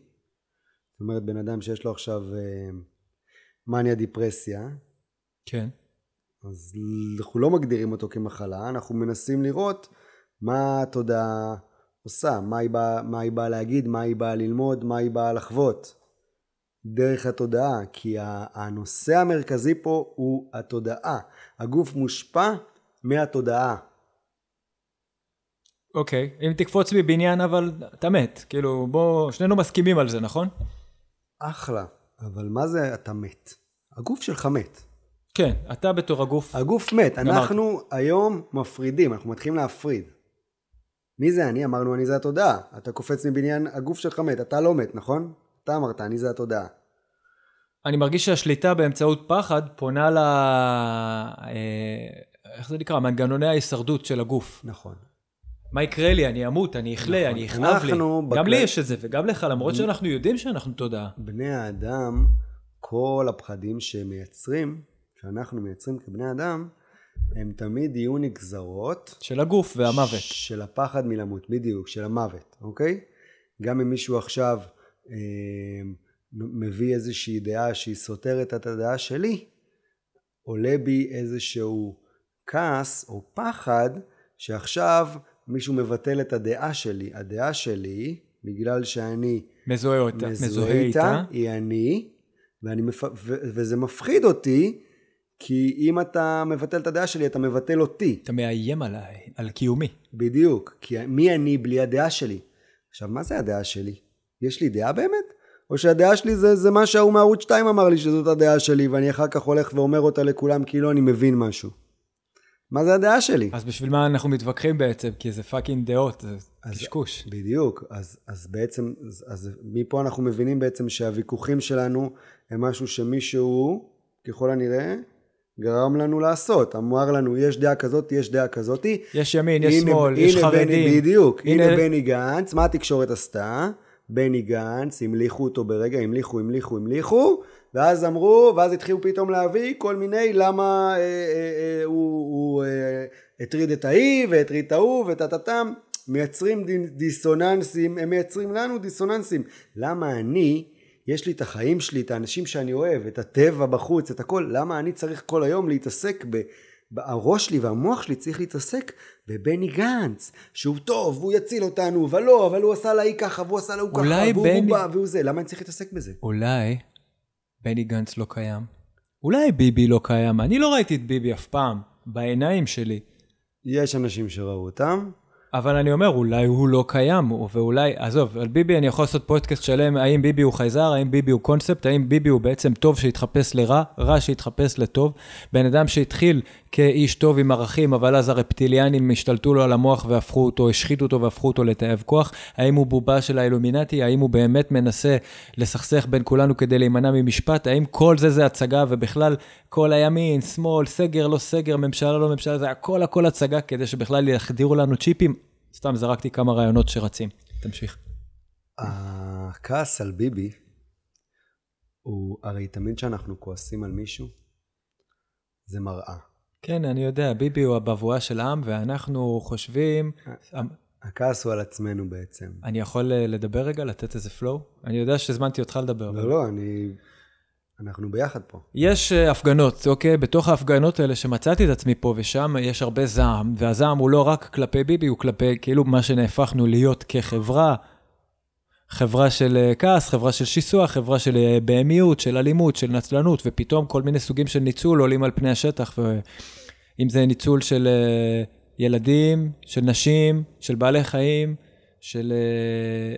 זאת אומרת בן אדם שיש לו עכשיו אה, מניה דיפרסיה, כן. אז אנחנו לא מגדירים אותו כמחלה, אנחנו מנסים לראות מה התודעה עושה, מה היא, באה, מה היא באה להגיד, מה היא באה ללמוד, מה היא באה לחוות. דרך התודעה, כי הנושא המרכזי פה הוא התודעה. הגוף מושפע מהתודעה. אוקיי, אם תקפוץ מבניין אבל אתה מת, כאילו בוא, שנינו מסכימים על זה, נכון? אחלה, אבל מה זה אתה מת? הגוף שלך מת. כן, אתה בתור הגוף, הגוף מת. אנחנו היום מפרידים, אנחנו מתחילים להפריד. מי זה אני? אמרנו אני זה התודעה. אתה קופץ מבניין, הגוף שלך מת, אתה לא מת, נכון? אתה אמרת, אני זה התודעה. אני מרגיש שהשליטה באמצעות פחד פונה ל... אה, איך זה נקרא? מנגנוני ההישרדות של הגוף. נכון. מה יקרה לי? אני אמות, אני אכלה, נכון. אני אכאב לי. אנחנו גם לי יש את זה, וגם לך, למרות שאנחנו יודעים שאנחנו תודעה. בני האדם, כל הפחדים שהם מייצרים, שאנחנו מייצרים כבני אדם, הם תמיד יהיו נגזרות של הגוף והמוות. של הפחד מלמות, בדיוק, של המוות, אוקיי? גם אם מישהו עכשיו אה, מביא איזושהי דעה שהיא סותרת את הדעה שלי, עולה בי איזשהו כעס או פחד שעכשיו מישהו מבטל את הדעה שלי. הדעה שלי, בגלל שאני מזוהה אותה. מזוהה איתה, היא אני, ואני מפ... ו... וזה מפחיד אותי, כי אם אתה מבטל את הדעה שלי, אתה מבטל אותי. אתה מאיים עליי, על קיומי. בדיוק. כי מי אני בלי הדעה שלי? עכשיו, מה זה הדעה שלי? יש לי דעה באמת? או שהדעה שלי זה, זה מה שההוא מערוץ 2 אמר לי שזאת הדעה שלי, ואני אחר כך הולך ואומר אותה לכולם כאילו אני מבין משהו. מה זה הדעה שלי? אז בשביל מה אנחנו מתווכחים בעצם? כי זה פאקינג דעות, זה אז- קשקוש. בדיוק, אז, אז בעצם, אז, אז מפה אנחנו מבינים בעצם שהוויכוחים שלנו הם משהו שמישהו, ככל הנראה, גרם לנו לעשות. אמר לנו, יש דעה כזאת, יש דעה כזאת. יש ימין, יש הנה- שמאל, יש הנה בני- חרדים. בדיוק, הנה- הנה בני גנץ, מה התקשורת עשתה? בני גנץ, המליכו אותו ברגע, המליכו, המליכו, המליכו, ואז אמרו, ואז התחילו פתאום להביא כל מיני למה אה, אה, אה, הוא, הוא אה, הטריד את ההיא והטריד את ההוא וטה-טה-טם, מייצרים די- דיסוננסים, הם מייצרים לנו דיסוננסים. למה אני, יש לי את החיים שלי, את האנשים שאני אוהב, את הטבע בחוץ, את הכל, למה אני צריך כל היום להתעסק ב... הראש שלי והמוח שלי צריך להתעסק בבני גנץ, שהוא טוב, והוא יציל אותנו, אבל לא, אבל הוא עשה להיא ככה, והוא עשה להוא ככה, והוא בני- בובה, והוא זה, למה אני צריך להתעסק בזה? אולי בני גנץ לא קיים. אולי ביבי לא קיים. אני לא ראיתי את ביבי אף פעם, בעיניים שלי. יש אנשים שראו אותם, אבל אני אומר, אולי הוא לא קיים, ואולי, עזוב, על ביבי אני יכול לעשות פודקאסט שלם, האם ביבי הוא חייזר, האם ביבי הוא קונספט, האם ביבי הוא בעצם טוב שהתחפש לרע, רע שהתחפש לטוב. בן אדם שהתחיל כאיש טוב עם ערכים, אבל אז הרפטיליאנים השתלטו לו על המוח והפכו אותו, השחיתו אותו והפכו אותו לתאב כוח. האם הוא בובה של האילומינטי, האם הוא באמת מנסה לסכסך בין כולנו כדי להימנע ממשפט, האם כל זה זה הצגה, ובכלל כל הימין, שמאל, סגר, לא סגר, ממשלה, לא ממשלה, זה הכל הכל הצגה כדי שבכלל יחדירו לנו צ'יפים. סתם זרקתי כמה רעיונות שרצים. תמשיך. הכעס על ביבי, הוא הרי תמיד כשאנחנו כועסים על מישהו, זה מראה. כן, אני יודע, ביבי הוא הבבואה של העם, ואנחנו חושבים, הכעס הוא על עצמנו בעצם. אני יכול אה, לדבר רגע, לתת איזה פלואו? אני יודע שהזמנתי אותך לדבר. לא, לא, אני... אנחנו ביחד פה. יש אה, הפגנות, אוקיי? בתוך ההפגנות האלה שמצאתי את עצמי פה ושם, יש הרבה זעם, והזעם הוא לא רק כלפי ביבי, הוא כלפי כאילו מה שנהפכנו להיות כחברה, חברה של אה, כעס, חברה של שיסוע, חברה של אה, בהמיות, של אלימות, של נצלנות, ופתאום כל מיני סוגים של ניצול עולים על פני השטח, ואם זה ניצול של אה, ילדים, של נשים, של בעלי חיים, של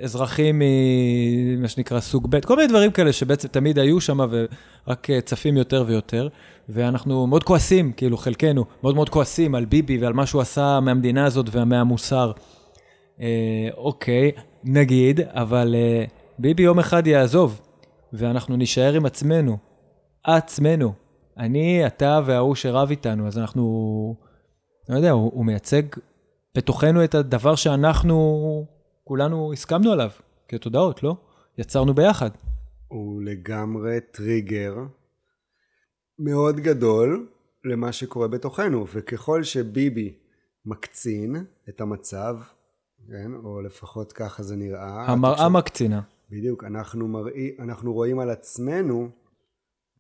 אזרחים ממה שנקרא סוג ב', כל מיני דברים כאלה שבעצם תמיד היו שם ורק צפים יותר ויותר, ואנחנו מאוד כועסים, כאילו חלקנו, מאוד מאוד כועסים על ביבי ועל מה שהוא עשה מהמדינה הזאת ומהמוסר. אה, אוקיי, נגיד, אבל אה, ביבי יום אחד יעזוב, ואנחנו נישאר עם עצמנו, עצמנו. אני, אתה וההוא שרב איתנו, אז אנחנו, לא יודע, הוא, הוא מייצג בתוכנו את הדבר שאנחנו כולנו הסכמנו עליו, כתודעות, לא? יצרנו ביחד. הוא לגמרי טריגר מאוד גדול למה שקורה בתוכנו, וככל שביבי מקצין את המצב, כן, או לפחות ככה זה נראה. המראה מקצינה. בדיוק, אנחנו, מראי, אנחנו רואים על עצמנו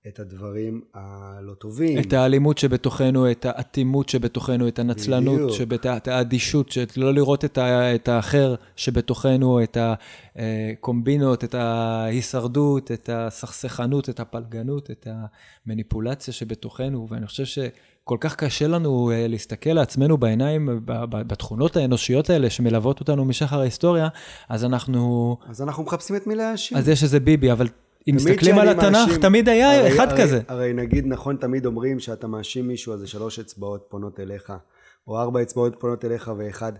את הדברים הלא טובים. את האלימות שבתוכנו, את האטימות שבתוכנו, את הנצלנות, בדיוק. שבת... את האדישות, של לא לראות את, ה... את האחר שבתוכנו, את הקומבינות, את ההישרדות, את הסכסכנות, את הפלגנות, את המניפולציה שבתוכנו, ואני חושב שכל כך קשה לנו אה, להסתכל לעצמנו בעיניים, בתכונות האנושיות האלה שמלוות אותנו משחר ההיסטוריה, אז אנחנו... אז אנחנו מחפשים את מי להאשים. אז יש איזה ביבי, אבל אם מסתכלים על התנ"ך, מאשים- תמיד היה הרי- אחד הרי- כזה. הרי נגיד, נכון, תמיד אומרים שאתה מאשים מישהו, אז זה שלוש אצבעות פונות אליך, או ארבע אצבעות פונות אליך ואחד.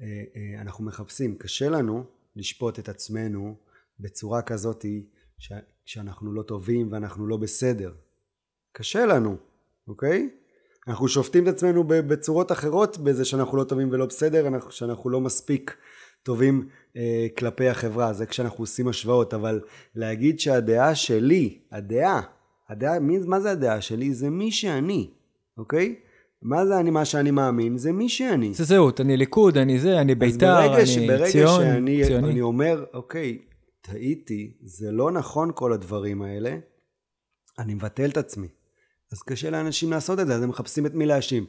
אה, אה, אנחנו מחפשים, קשה לנו לשפוט את עצמנו בצורה כזאת ש- שאנחנו לא טובים ואנחנו לא בסדר. קשה לנו, אוקיי? אנחנו שופטים את עצמנו בצורות אחרות בזה שאנחנו לא טובים ולא בסדר, אנחנו- שאנחנו לא מספיק טובים אה, כלפי החברה, זה כשאנחנו עושים השוואות, אבל להגיד שהדעה שלי, הדעה, הדעה, מי, מה זה הדעה שלי? זה מי שאני, אוקיי? מה זה אני, מה שאני מאמין? זה מי שאני. זה זהות, אני ליכוד, אני זה, אני בית"ר, אני ברגע ציון, שאני ציוני. אני אומר, אוקיי, טעיתי, זה לא נכון כל הדברים האלה, אני מבטל את עצמי. אז קשה לאנשים לעשות את זה, אז הם מחפשים את מי להאשים.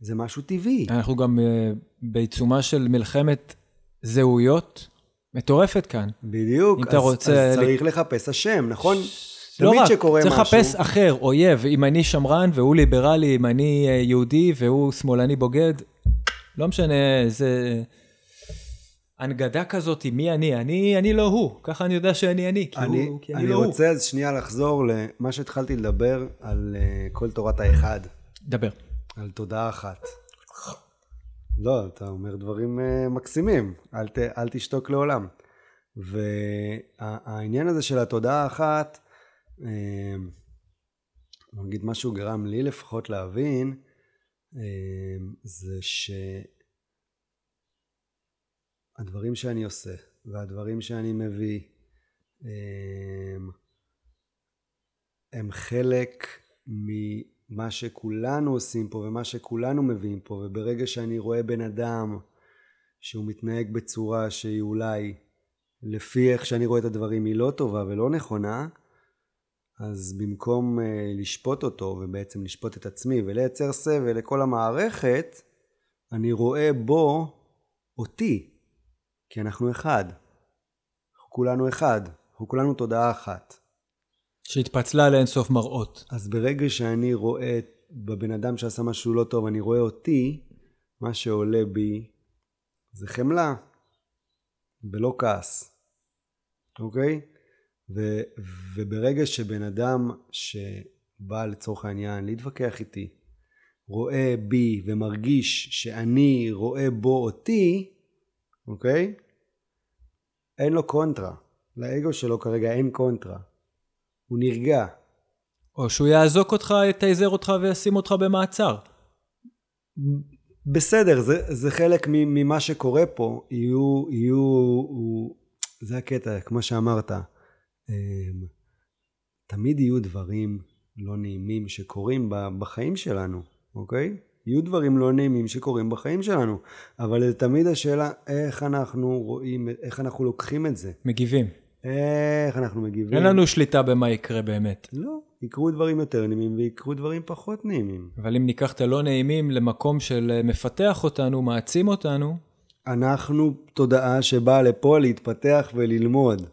זה משהו טבעי. אנחנו גם אה, בעיצומה של מלחמת זהויות מטורפת כאן. בדיוק. אם אתה אז, רוצה אז צריך לחפש אשם, נכון? לא תמיד רק, שקורה צריך משהו... לחפש אחר, אויב, אם אני שמרן והוא ליברלי, אם אני אה, יהודי והוא שמאלני בוגד, לא משנה, זה הנגדה כזאת, מי אני? אני, אני לא הוא, ככה אני יודע שאני אני, כי, אני, הוא, כי אני, אני לא הוא. רוצה אז שנייה לחזור למה שהתחלתי לדבר על uh, כל תורת האחד, דבר. על תודעה אחת. לא, אתה אומר דברים uh, מקסימים, אל, ת, אל תשתוק לעולם. והעניין הזה של התודעה האחת, uh, נגיד משהו גרם לי לפחות להבין, uh, זה שהדברים שאני עושה והדברים שאני מביא, הם, הם חלק ממה שכולנו עושים פה ומה שכולנו מביאים פה וברגע שאני רואה בן אדם שהוא מתנהג בצורה שהיא אולי לפי איך שאני רואה את הדברים היא לא טובה ולא נכונה אז במקום uh, לשפוט אותו ובעצם לשפוט את עצמי ולייצר סבל לכל המערכת אני רואה בו אותי כי אנחנו אחד אנחנו כולנו אחד, אנחנו כולנו תודעה אחת. שהתפצלה לאינסוף מראות. אז ברגע שאני רואה בבן אדם שעשה משהו לא טוב, אני רואה אותי, מה שעולה בי זה חמלה, ולא כעס, אוקיי? ו, וברגע שבן אדם שבא לצורך העניין להתווכח איתי, רואה בי ומרגיש שאני רואה בו אותי, אוקיי? אין לו קונטרה. לאגו שלו כרגע אין קונטרה. הוא נרגע. או שהוא יאזוק אותך, יתייזר אותך וישים אותך במעצר. בסדר, זה, זה חלק ממה שקורה פה. יהיו, יהיו, הוא, זה הקטע, כמו שאמרת. אמ, תמיד יהיו דברים לא נעימים שקורים בחיים שלנו, אוקיי? יהיו דברים לא נעימים שקורים בחיים שלנו, אבל זה תמיד השאלה איך אנחנו רואים, איך אנחנו לוקחים את זה, מגיבים. איך אנחנו מגיבים. אין לנו שליטה במה יקרה באמת. לא, יקרו דברים יותר נעימים ויקרו דברים פחות נעימים. אבל אם ניקח את הלא נעימים למקום של אה, מפתח אותנו, מעצים אותנו, אנחנו תודעה שבאה לפה להתפתח וללמוד.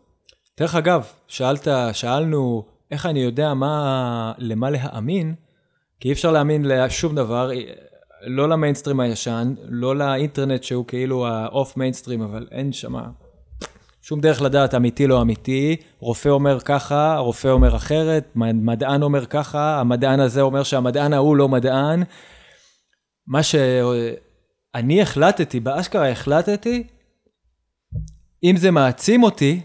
דרך אגב, שאלת, שאלנו איך אני יודע מה, למה להאמין, כי אי אפשר להאמין לשום דבר, לא למיינסטרים הישן, לא לאינטרנט שהוא כאילו האוף מיינסטרים, אבל אין שם שום דרך לדעת אמיתי לא אמיתי, רופא אומר ככה, רופא אומר אחרת, מדען אומר ככה, המדען הזה אומר שהמדען ההוא לא מדען. מה שאני החלטתי, באשכרה החלטתי, אם זה מעצים אותי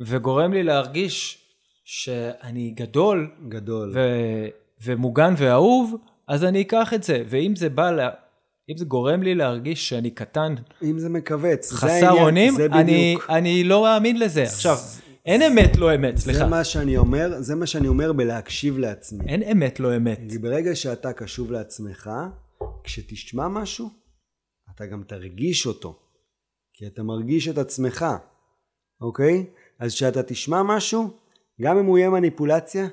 וגורם לי להרגיש שאני גדול, גדול. ו- ומוגן ואהוב, אז אני אקח את זה. ואם זה בא, לה- אם זה גורם לי להרגיש שאני קטן, אם זה מכווץ, זה חסר אונים, זה אני. אני לא מאמין לזה. עכשיו, אין אמת לא אמת, זה סליחה. מה שאני אומר, זה מה שאני אומר בלהקשיב לעצמי. אין אמת לא אמת. כי ברגע שאתה קשוב לעצמך, כשתשמע משהו, אתה גם תרגיש אותו. כי אתה מרגיש את עצמך, אוקיי? אז כשאתה תשמע משהו, גם אם הוא יהיה מניפולציה,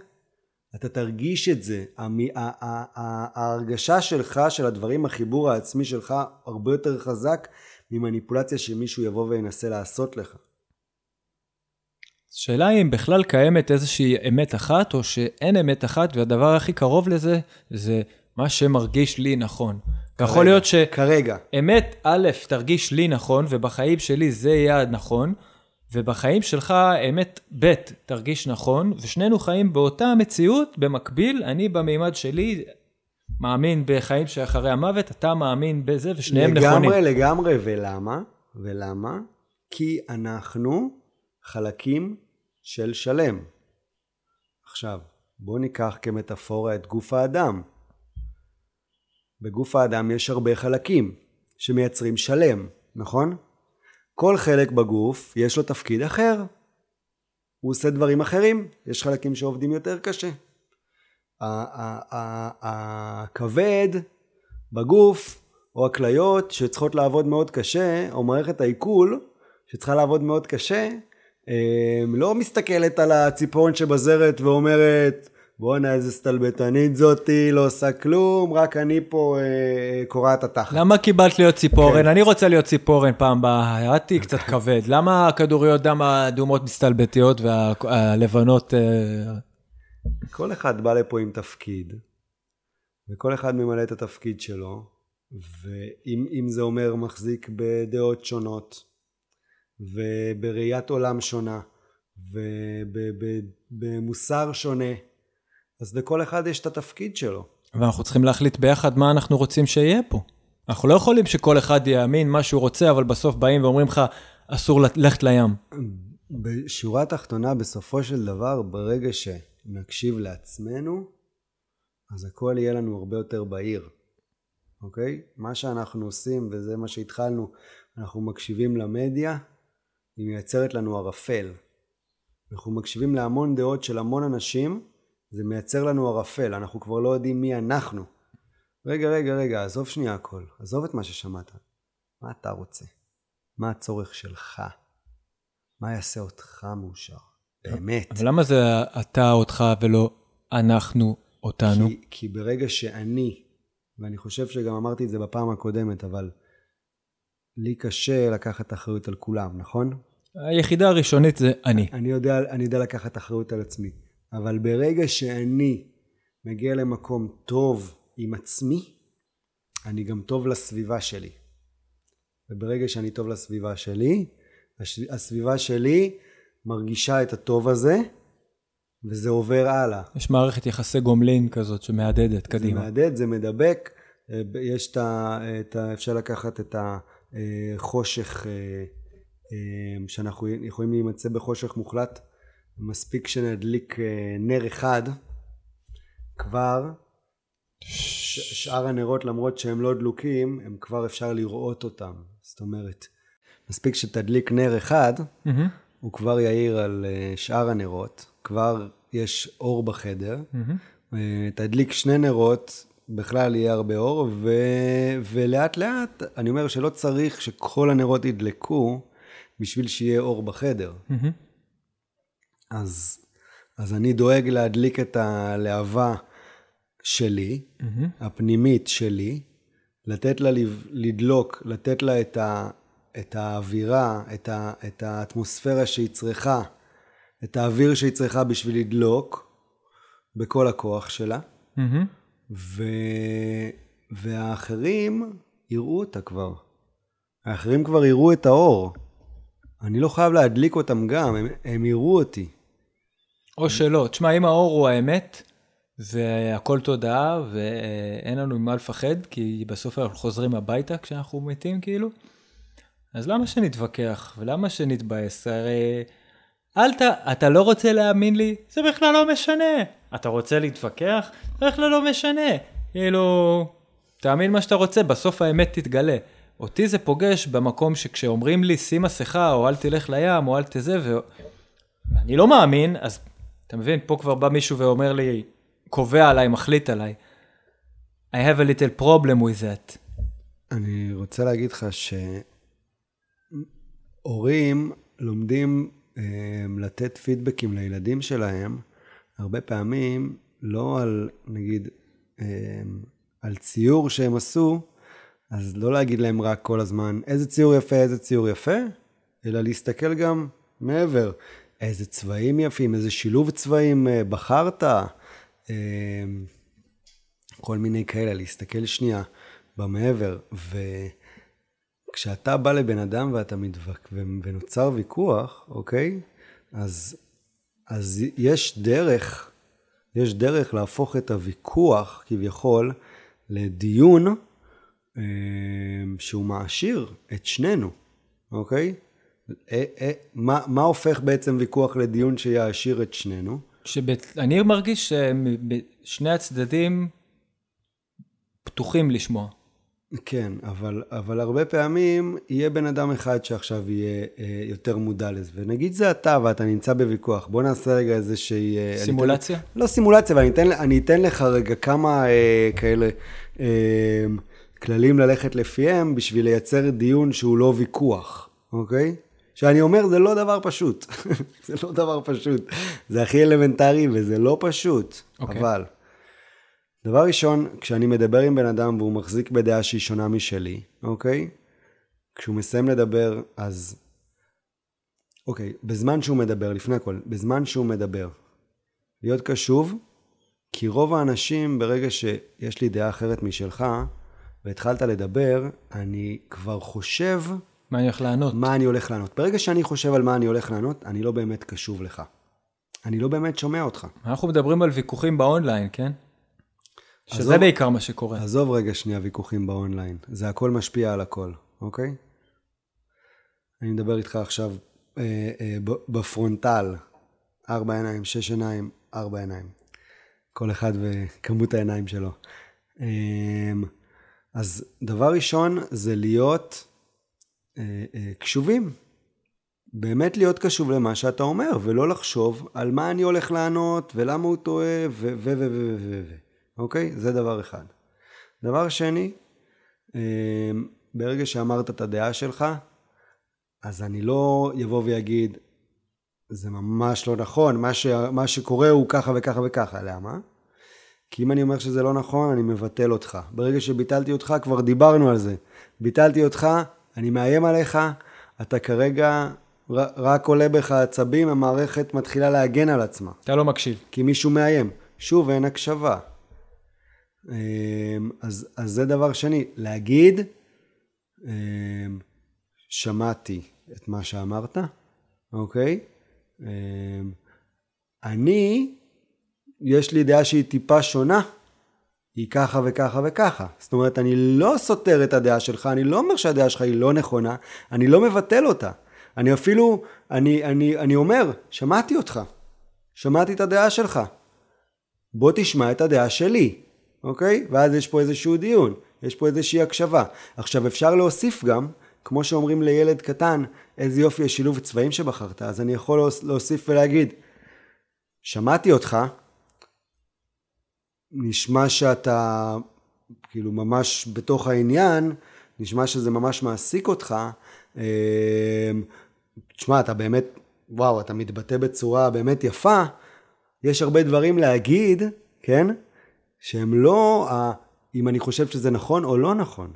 אתה תרגיש את זה. המ- ה- ה- ה- ההרגשה שלך, של הדברים, החיבור העצמי שלך, הרבה יותר חזק ממניפולציה שמישהו יבוא וינסה לעשות לך. השאלה היא אם בכלל קיימת איזושהי אמת אחת, או שאין אמת אחת, והדבר הכי קרוב לזה, זה מה שמרגיש לי נכון. יכול להיות ש... כרגע. אמת א', תרגיש לי נכון, ובחיים שלי זה יהיה הנכון, ובחיים שלך אמת ב', תרגיש נכון, ושנינו חיים באותה המציאות, במקביל, אני במימד שלי מאמין בחיים שאחרי המוות, אתה מאמין בזה, ושניהם נכונים. לגמרי, לגמרי, ולמה? ולמה? כי אנחנו חלקים של שלם. עכשיו, בואו ניקח כמטאפורה את גוף האדם. בגוף האדם יש הרבה חלקים שמייצרים שלם, נכון? כל חלק בגוף יש לו תפקיד אחר. הוא עושה דברים אחרים, יש חלקים שעובדים יותר קשה. הכבד בגוף, או הכליות שצריכות לעבוד מאוד קשה, או מערכת העיכול שצריכה לעבוד מאוד קשה, אה, לא מסתכלת על הציפורן שבזרת ואומרת, בואנה איזה סטלבטנית זאתי, לא עושה כלום, רק אני פה אה, קורעת התחת. למה קיבלת להיות ציפורן? כן. אני רוצה להיות ציפורן פעם הבאה, תהיי קצת כבד. למה הכדוריות דם האדומות מסתלבטיות והלבנות... אה, כל אחד בא לפה עם תפקיד, וכל אחד ממלא את התפקיד שלו, ואם אם זה אומר מחזיק בדעות שונות, ובראיית עולם שונה, ובמוסר שונה, אז לכל אחד יש את התפקיד שלו. ואנחנו צריכים להחליט ביחד מה אנחנו רוצים שיהיה פה. אנחנו לא יכולים שכל אחד יאמין מה שהוא רוצה, אבל בסוף באים ואומרים לך, אסור ללכת לים. בשורה התחתונה, בסופו של דבר, ברגע שנקשיב לעצמנו, אז הכל יהיה לנו הרבה יותר בהיר, אוקיי? מה שאנחנו עושים, וזה מה שהתחלנו, אנחנו מקשיבים למדיה, היא מייצרת לנו ערפל. אנחנו מקשיבים להמון דעות של המון אנשים, זה מייצר לנו ערפל, אנחנו כבר לא יודעים מי אנחנו. רגע, רגע, רגע, עזוב שנייה הכל, עזוב את מה ששמעת. מה אתה רוצה? מה הצורך שלך? מה יעשה אותך מאושר? באמת. אבל למה זה אתה אותך ולא אנחנו אותנו? כי, כי ברגע שאני, ואני חושב שגם אמרתי את זה בפעם הקודמת, אבל לי קשה לקחת אחריות על כולם, נכון? היחידה הראשונית זה אני. אני יודע, אני יודע לקחת אחריות על עצמי, אבל ברגע שאני מגיע למקום טוב עם עצמי, אני גם טוב לסביבה שלי. וברגע שאני טוב לסביבה שלי, הסביבה שלי מרגישה את הטוב הזה, וזה עובר הלאה. יש מערכת יחסי גומלין כזאת שמהדהדת זה קדימה. מהדהד, זה מדבק, אה, יש את ה... את ה אפשר לקחת את החושך, אה, אה, שאנחנו יכולים להימצא בחושך מוחלט, מספיק שנדליק אה, נר אחד, כבר ש- שאר הנרות למרות שהם לא דלוקים, הם כבר אפשר לראות אותם. זאת אומרת, מספיק שתדליק נר אחד, מהמם, הוא כבר יאיר על אה, שאר הנרות, כבר יש אור בחדר. אה, תדליק שני נרות, בכלל יהיה הרבה אור, ו... ולאט לאט, אני אומר שלא צריך שכל הנרות ידלקו בשביל שיהיה אור בחדר. אז, אז אני דואג להדליק את הלהבה שלי, הפנימית שלי, לתת לה לדלוק, לתת לה את, ה, את האווירה, את, ה, את האטמוספירה שהיא צריכה, את האוויר שהיא צריכה בשביל לדלוק בכל הכוח שלה. ו... והאחרים יראו אותה כבר. האחרים כבר יראו את האור. אני לא חייב להדליק אותם גם, הם, הם יראו אותי. או שלא. תשמע, אם האור הוא האמת, והכל תודעה, ואין לנו ממה לפחד, כי בסוף אנחנו חוזרים הביתה כשאנחנו מתים, כאילו, אז למה שנתווכח? ולמה שנתבאס? הרי... אל ת... אתה לא רוצה להאמין לי? זה בכלל לא משנה. אתה רוצה להתווכח? זה בכלל לא משנה. כאילו, תאמין מה שאתה רוצה, בסוף האמת תתגלה. אותי זה פוגש במקום שכשאומרים לי שים מסכה, או אל תלך לים, או אל תזה, ואני לא מאמין, אז אתה מבין, פה כבר בא מישהו ואומר לי, קובע עליי, מחליט עליי. I have a little problem with that. אני רוצה להגיד לך שהורים לומדים um, לתת פידבקים לילדים שלהם, הרבה פעמים לא על, נגיד, um, על ציור שהם עשו, אז לא להגיד להם רק כל הזמן, איזה ציור יפה, איזה ציור יפה, אלא להסתכל גם מעבר. איזה צבעים יפים, איזה שילוב צבעים uh, בחרת, uh, כל מיני כאלה, להסתכל שנייה במעבר. וכשאתה בא לבן אדם ואתה מתווכח, ונוצר ויכוח, אוקיי? אז, אז יש דרך, יש דרך להפוך את הוויכוח, כביכול, לדיון אה, שהוא מעשיר את שנינו, אוקיי? אה, אה, מה, מה הופך בעצם ויכוח לדיון שיעשיר את שנינו? אני מרגיש ששני הצדדים פתוחים לשמוע. כן, אבל, אבל הרבה פעמים יהיה בן אדם אחד שעכשיו יהיה אה, יותר מודע לזה. ונגיד זה אתה ואתה נמצא בוויכוח, בוא נעשה רגע איזושהי... אה, סימולציה? אתן, לא סימולציה, אבל אני אתן, אני אתן לך רגע כמה אה, כאלה אה, כללים ללכת לפיהם בשביל לייצר דיון שהוא לא ויכוח, אוקיי? שאני אומר, זה לא דבר פשוט. זה לא דבר פשוט. זה הכי אלמנטרי וזה לא פשוט, אוקיי. אבל... דבר ראשון, כשאני מדבר עם בן אדם והוא מחזיק בדעה שהיא שונה משלי, אוקיי? כשהוא מסיים לדבר, אז... אוקיי, בזמן שהוא מדבר, לפני הכל, בזמן שהוא מדבר, להיות קשוב, כי רוב האנשים, ברגע שיש לי דעה אחרת משלך, והתחלת לדבר, אני כבר חושב... מה אני הולך לענות? מה אני הולך לענות. ברגע שאני חושב על מה אני הולך לענות, אני לא באמת קשוב לך. אני לא באמת שומע אותך. אנחנו מדברים על ויכוחים באונליין, כן? שזה עזוב, בעיקר מה שקורה. עזוב רגע שנייה ויכוחים באונליין, זה הכל משפיע על הכל, אוקיי? אני מדבר איתך עכשיו אה, אה, בפרונטל, ארבע עיניים, שש עיניים, ארבע עיניים. כל אחד וכמות העיניים שלו. אה, אז דבר ראשון זה להיות קשובים. באמת להיות קשוב למה שאתה אומר, ולא לחשוב על מה אני הולך לענות, ולמה הוא טועה, ו... ו... ו... ו... ו... ו... אוקיי? זה דבר אחד. דבר שני, אמ, ברגע שאמרת את הדעה שלך, אז אני לא יבוא ויגיד, זה ממש לא נכון, מה, ש... מה שקורה הוא ככה וככה וככה. למה? כי אם אני אומר שזה לא נכון, אני מבטל אותך. ברגע שביטלתי אותך, כבר דיברנו על זה. ביטלתי אותך, אני מאיים עליך, אתה כרגע רק עולה בך עצבים, המערכת מתחילה להגן על עצמה. אתה לא מקשיב. כי מישהו מאיים. שוב, אין הקשבה. אמ, אז, אז זה דבר שני, להגיד, אמ, שמעתי את מה שאמרת, אוקיי? אמ, אני, יש לי דעה שהיא טיפה שונה, היא ככה וככה וככה. זאת אומרת, אני לא סותר את הדעה שלך, אני לא אומר שהדעה שלך היא לא נכונה, אני לא מבטל אותה. אני אפילו, אני, אני, אני אומר, שמעתי אותך, שמעתי את הדעה שלך. בוא תשמע את הדעה שלי. אוקיי? ואז יש פה איזשהו דיון, יש פה איזושהי הקשבה. עכשיו אפשר להוסיף גם, כמו שאומרים לילד קטן, איזה יופי השילוב צבעים שבחרת, אז אני יכול להוסיף ולהגיד, שמעתי אותך, נשמע שאתה כאילו ממש בתוך העניין, נשמע שזה ממש מעסיק אותך. אה, תשמע, אתה באמת, וואו, אתה מתבטא בצורה באמת יפה. יש הרבה דברים להגיד, כן? שהם לא ה... אם אני חושב שזה נכון או לא נכון.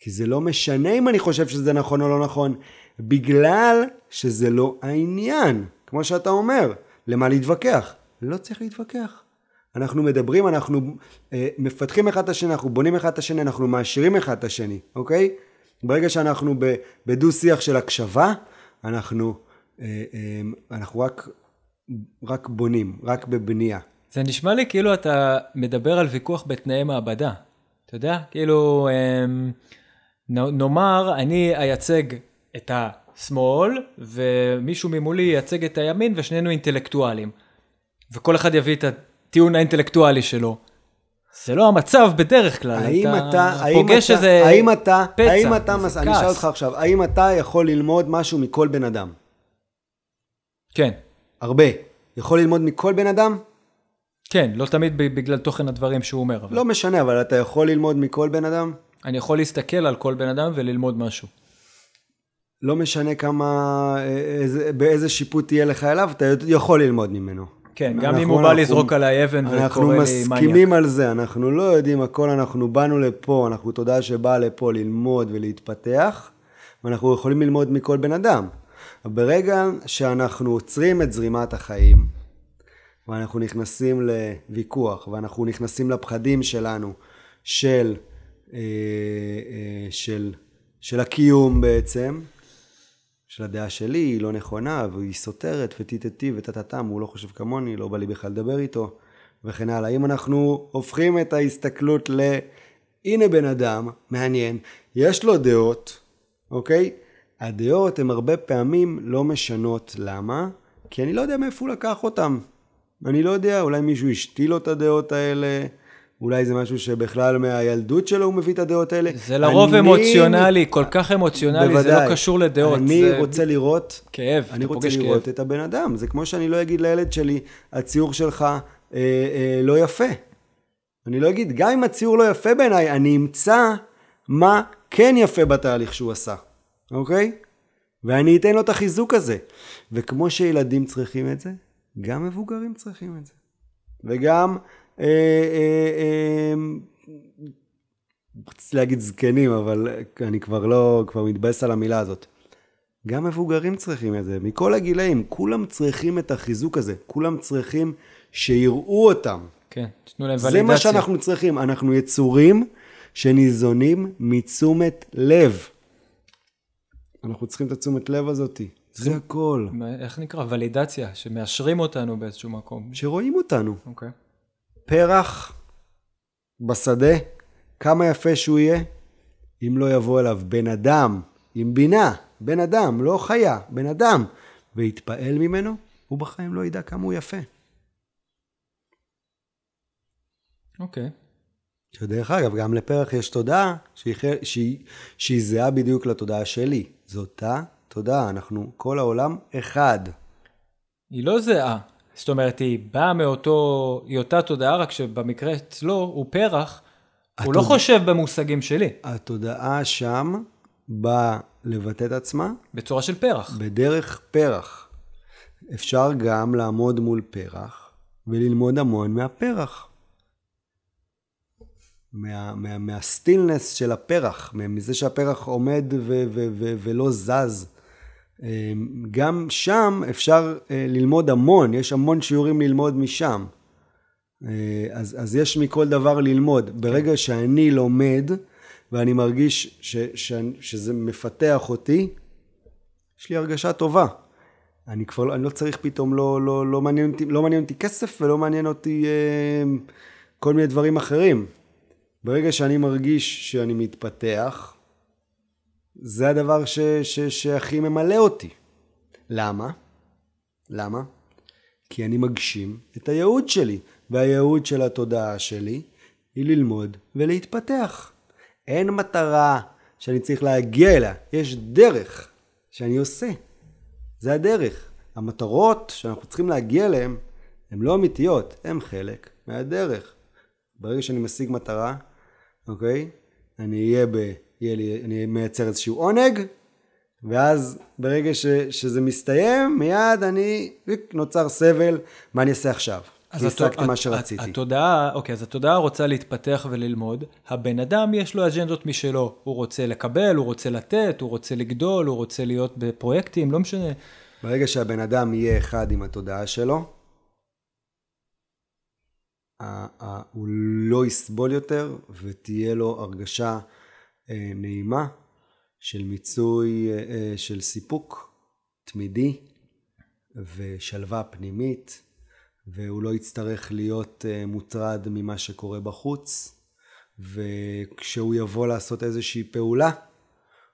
כי זה לא משנה אם אני חושב שזה נכון או לא נכון, בגלל שזה לא העניין. כמו שאתה אומר, למה להתווכח? לא צריך להתווכח. אנחנו מדברים, אנחנו אה, מפתחים אחד את השני, אנחנו בונים אחד את השני, אנחנו מעשירים אחד את השני, אוקיי? ברגע שאנחנו בדו-שיח של הקשבה, אנחנו, אה, אה, אנחנו רק, רק בונים, רק בבנייה. זה נשמע לי כאילו אתה מדבר על ויכוח בתנאי מעבדה. אתה יודע? כאילו, אמ, נאמר, אני אייצג את השמאל, ומישהו ממולי ייצג את הימין, ושנינו אינטלקטואלים. וכל אחד יביא את הטיעון האינטלקטואלי שלו. זה לא המצב בדרך כלל, האם אתה, אתה, האם פוגש אתה, איזה האם אתה, פצע, האם אתה, איזה מס- אני כעס. אשאל אותך עכשיו, האם אתה יכול ללמוד משהו מכל בן אדם? כן, הרבה. יכול ללמוד מכל בן אדם? כן, לא תמיד בגלל תוכן הדברים שהוא אומר, אבל לא משנה, אבל אתה יכול ללמוד מכל בן אדם? אני יכול להסתכל על כל בן אדם וללמוד משהו. לא משנה כמה, אה, איזה, באיזה שיפוט תהיה לך אליו, אתה יכול ללמוד ממנו. כן, גם אנחנו- אם הוא בא אנחנו- לזרוק עליי אבן אנחנו וקורא לי מניאק. מסכימים על זה, אנחנו לא יודעים הכל, אנחנו באנו לפה, אנחנו תודה שבאה לפה ללמוד ולהתפתח, ואנחנו יכולים ללמוד מכל בן אדם. ברגע שאנחנו עוצרים את זרימת החיים, ואנחנו נכנסים לוויכוח, ואנחנו נכנסים לפחדים שלנו, של, אה, אה, של, של הקיום בעצם, של הדעה שלי, היא לא נכונה, והיא סותרת, וטיטטי וטטטם, הוא לא חושב כמוני, לא בא לי בכלל לדבר איתו, וכן הלאה. אם אנחנו הופכים את ההסתכלות ל... הנה בן אדם, מעניין, יש לו דעות, אוקיי? הדעות הן הרבה פעמים לא משנות. למה? כי אני לא יודע מאיפה הוא לקח אותן. אני לא יודע, אולי מישהו השתיל לו את הדעות האלה, אולי זה משהו שבכלל מהילדות שלו הוא מביא את הדעות האלה. זה לרוב אני- אמוציונלי, כל כך אמוציונלי, זה בוודאי. לא קשור לדעות. אני זה רוצה לראות כאב, אני רוצה לראות כאב. את הבן אדם. זה כמו שאני לא אגיד לילד שלי, הציור שלך אה, אה, לא יפה. אני לא אגיד, גם אם הציור לא יפה בעיניי, אני אמצא מה כן יפה בתהליך שהוא עשה, אוקיי? ואני אתן לו את החיזוק הזה. וכמו שילדים צריכים את זה, גם מבוגרים צריכים את זה. וגם, רציתי להגיד זקנים, אבל אני כבר לא, כבר מתבאס על המילה הזאת. גם מבוגרים צריכים את זה, מכל הגילאים, כולם צריכים את החיזוק הזה, כולם צריכים שיראו אותם. כן, תנו להם ולידציה. זה מה שאנחנו צריכים, אנחנו יצורים שניזונים מתשומת לב. אנחנו צריכים את התשומת לב הזאתי, זה הכל. איך נקרא? ולידציה, שמאשרים אותנו באיזשהו מקום. שרואים אותנו. אוקיי. פרח בשדה, כמה יפה שהוא יהיה, אם לא יבוא אליו בן אדם עם בינה, בן אדם, לא חיה, בן אדם, ויתפעל ממנו, הוא בחיים לא ידע כמה הוא יפה. אוקיי. שדרך אגב, גם לפרח יש תודעה שהיא, שהיא, שהיא זהה בדיוק לתודעה שלי. זו אותה תודעה, אנחנו, כל העולם אחד. היא לא זהה. זאת אומרת, היא באה מאותו, היא אותה תודעה, רק שבמקרה אצלו הוא פרח, הוא לא חושב במושגים שלי, התודעה שם באה לבטא את עצמה בצורה של פרח. בדרך פרח. אפשר גם לעמוד מול פרח וללמוד המון מהפרח. מה, מה, מהסטילנס של הפרח, מזה שהפרח עומד ו, ו, ו, ולא זז. אה, גם שם אפשר אה, ללמוד המון, יש המון שיעורים ללמוד משם. אה, אז, אז יש מכל דבר ללמוד. ברגע שאני לומד ואני מרגיש ש, ש, שזה מפתח אותי, יש לי הרגשה טובה. אני כבר לא, אני לא צריך פתאום, לא, לא, לא, מעניין אותי, לא מעניין אותי כסף ולא מעניין אותי אה, כל מיני דברים אחרים. ברגע שאני מרגיש שאני מתפתח, זה הדבר ש, ש, שהכי ממלא אותי. למה? למה? כי אני מגשים את הייעוד שלי, והייעוד של התודעה שלי היא ללמוד ולהתפתח. אין מטרה שאני צריך להגיע אליה, יש דרך שאני עושה. זה הדרך. המטרות שאנחנו צריכים להגיע אליהן הן לא אמיתיות, הן חלק מהדרך. ברגע שאני משיג מטרה, אוקיי? אני אהיה ב... יהיה לי, אני מייצר איזשהו עונג, ואז ברגע ש, שזה מסתיים, מיד אני, נוצר סבל, מה אני אעשה עכשיו? אז השגתי מה שרציתי. התודעה, אוקיי, אז התודעה רוצה להתפתח וללמוד, הבן אדם יש לו אג'נדות משלו, הוא רוצה לקבל, הוא רוצה לתת, הוא רוצה לגדול, הוא רוצה להיות בפרויקטים, לא משנה. ברגע שהבן אדם יהיה אחד עם התודעה שלו, הוא לא יסבול יותר ותהיה לו הרגשה נעימה של מיצוי, אה, אה, של סיפוק תמידי ושלווה פנימית, והוא לא יצטרך להיות אה, מוטרד ממה שקורה בחוץ, וכשהוא יבוא לעשות איזושהי פעולה,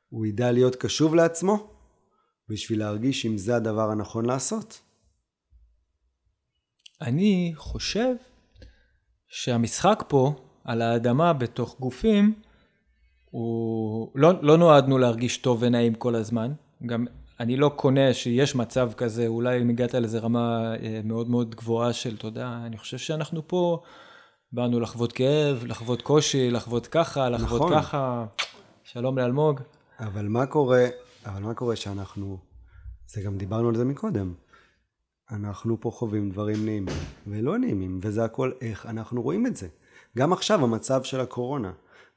הוא ידע להיות קשוב לעצמו בשביל להרגיש אם זה הדבר הנכון לעשות. אני חושב שהמשחק פה, על האדמה בתוך גופים, הוא... לא, לא נועדנו להרגיש טוב ונעים כל הזמן. גם אני לא קונה שיש מצב כזה, אולי אם הגעת לאיזה רמה אה, מאוד מאוד גבוהה של תודה, אני חושב שאנחנו פה באנו לחוות כאב, לחוות קושי, לחוות ככה, לחוות נכון. ככה. שלום לאלמוג. אבל מה קורה, אבל מה קורה שאנחנו, זה גם דיברנו על זה מקודם, אנחנו פה חווים דברים נעימים ולא נעימים, וזה הכל איך אנחנו רואים את זה. גם עכשיו המצב של הקורונה,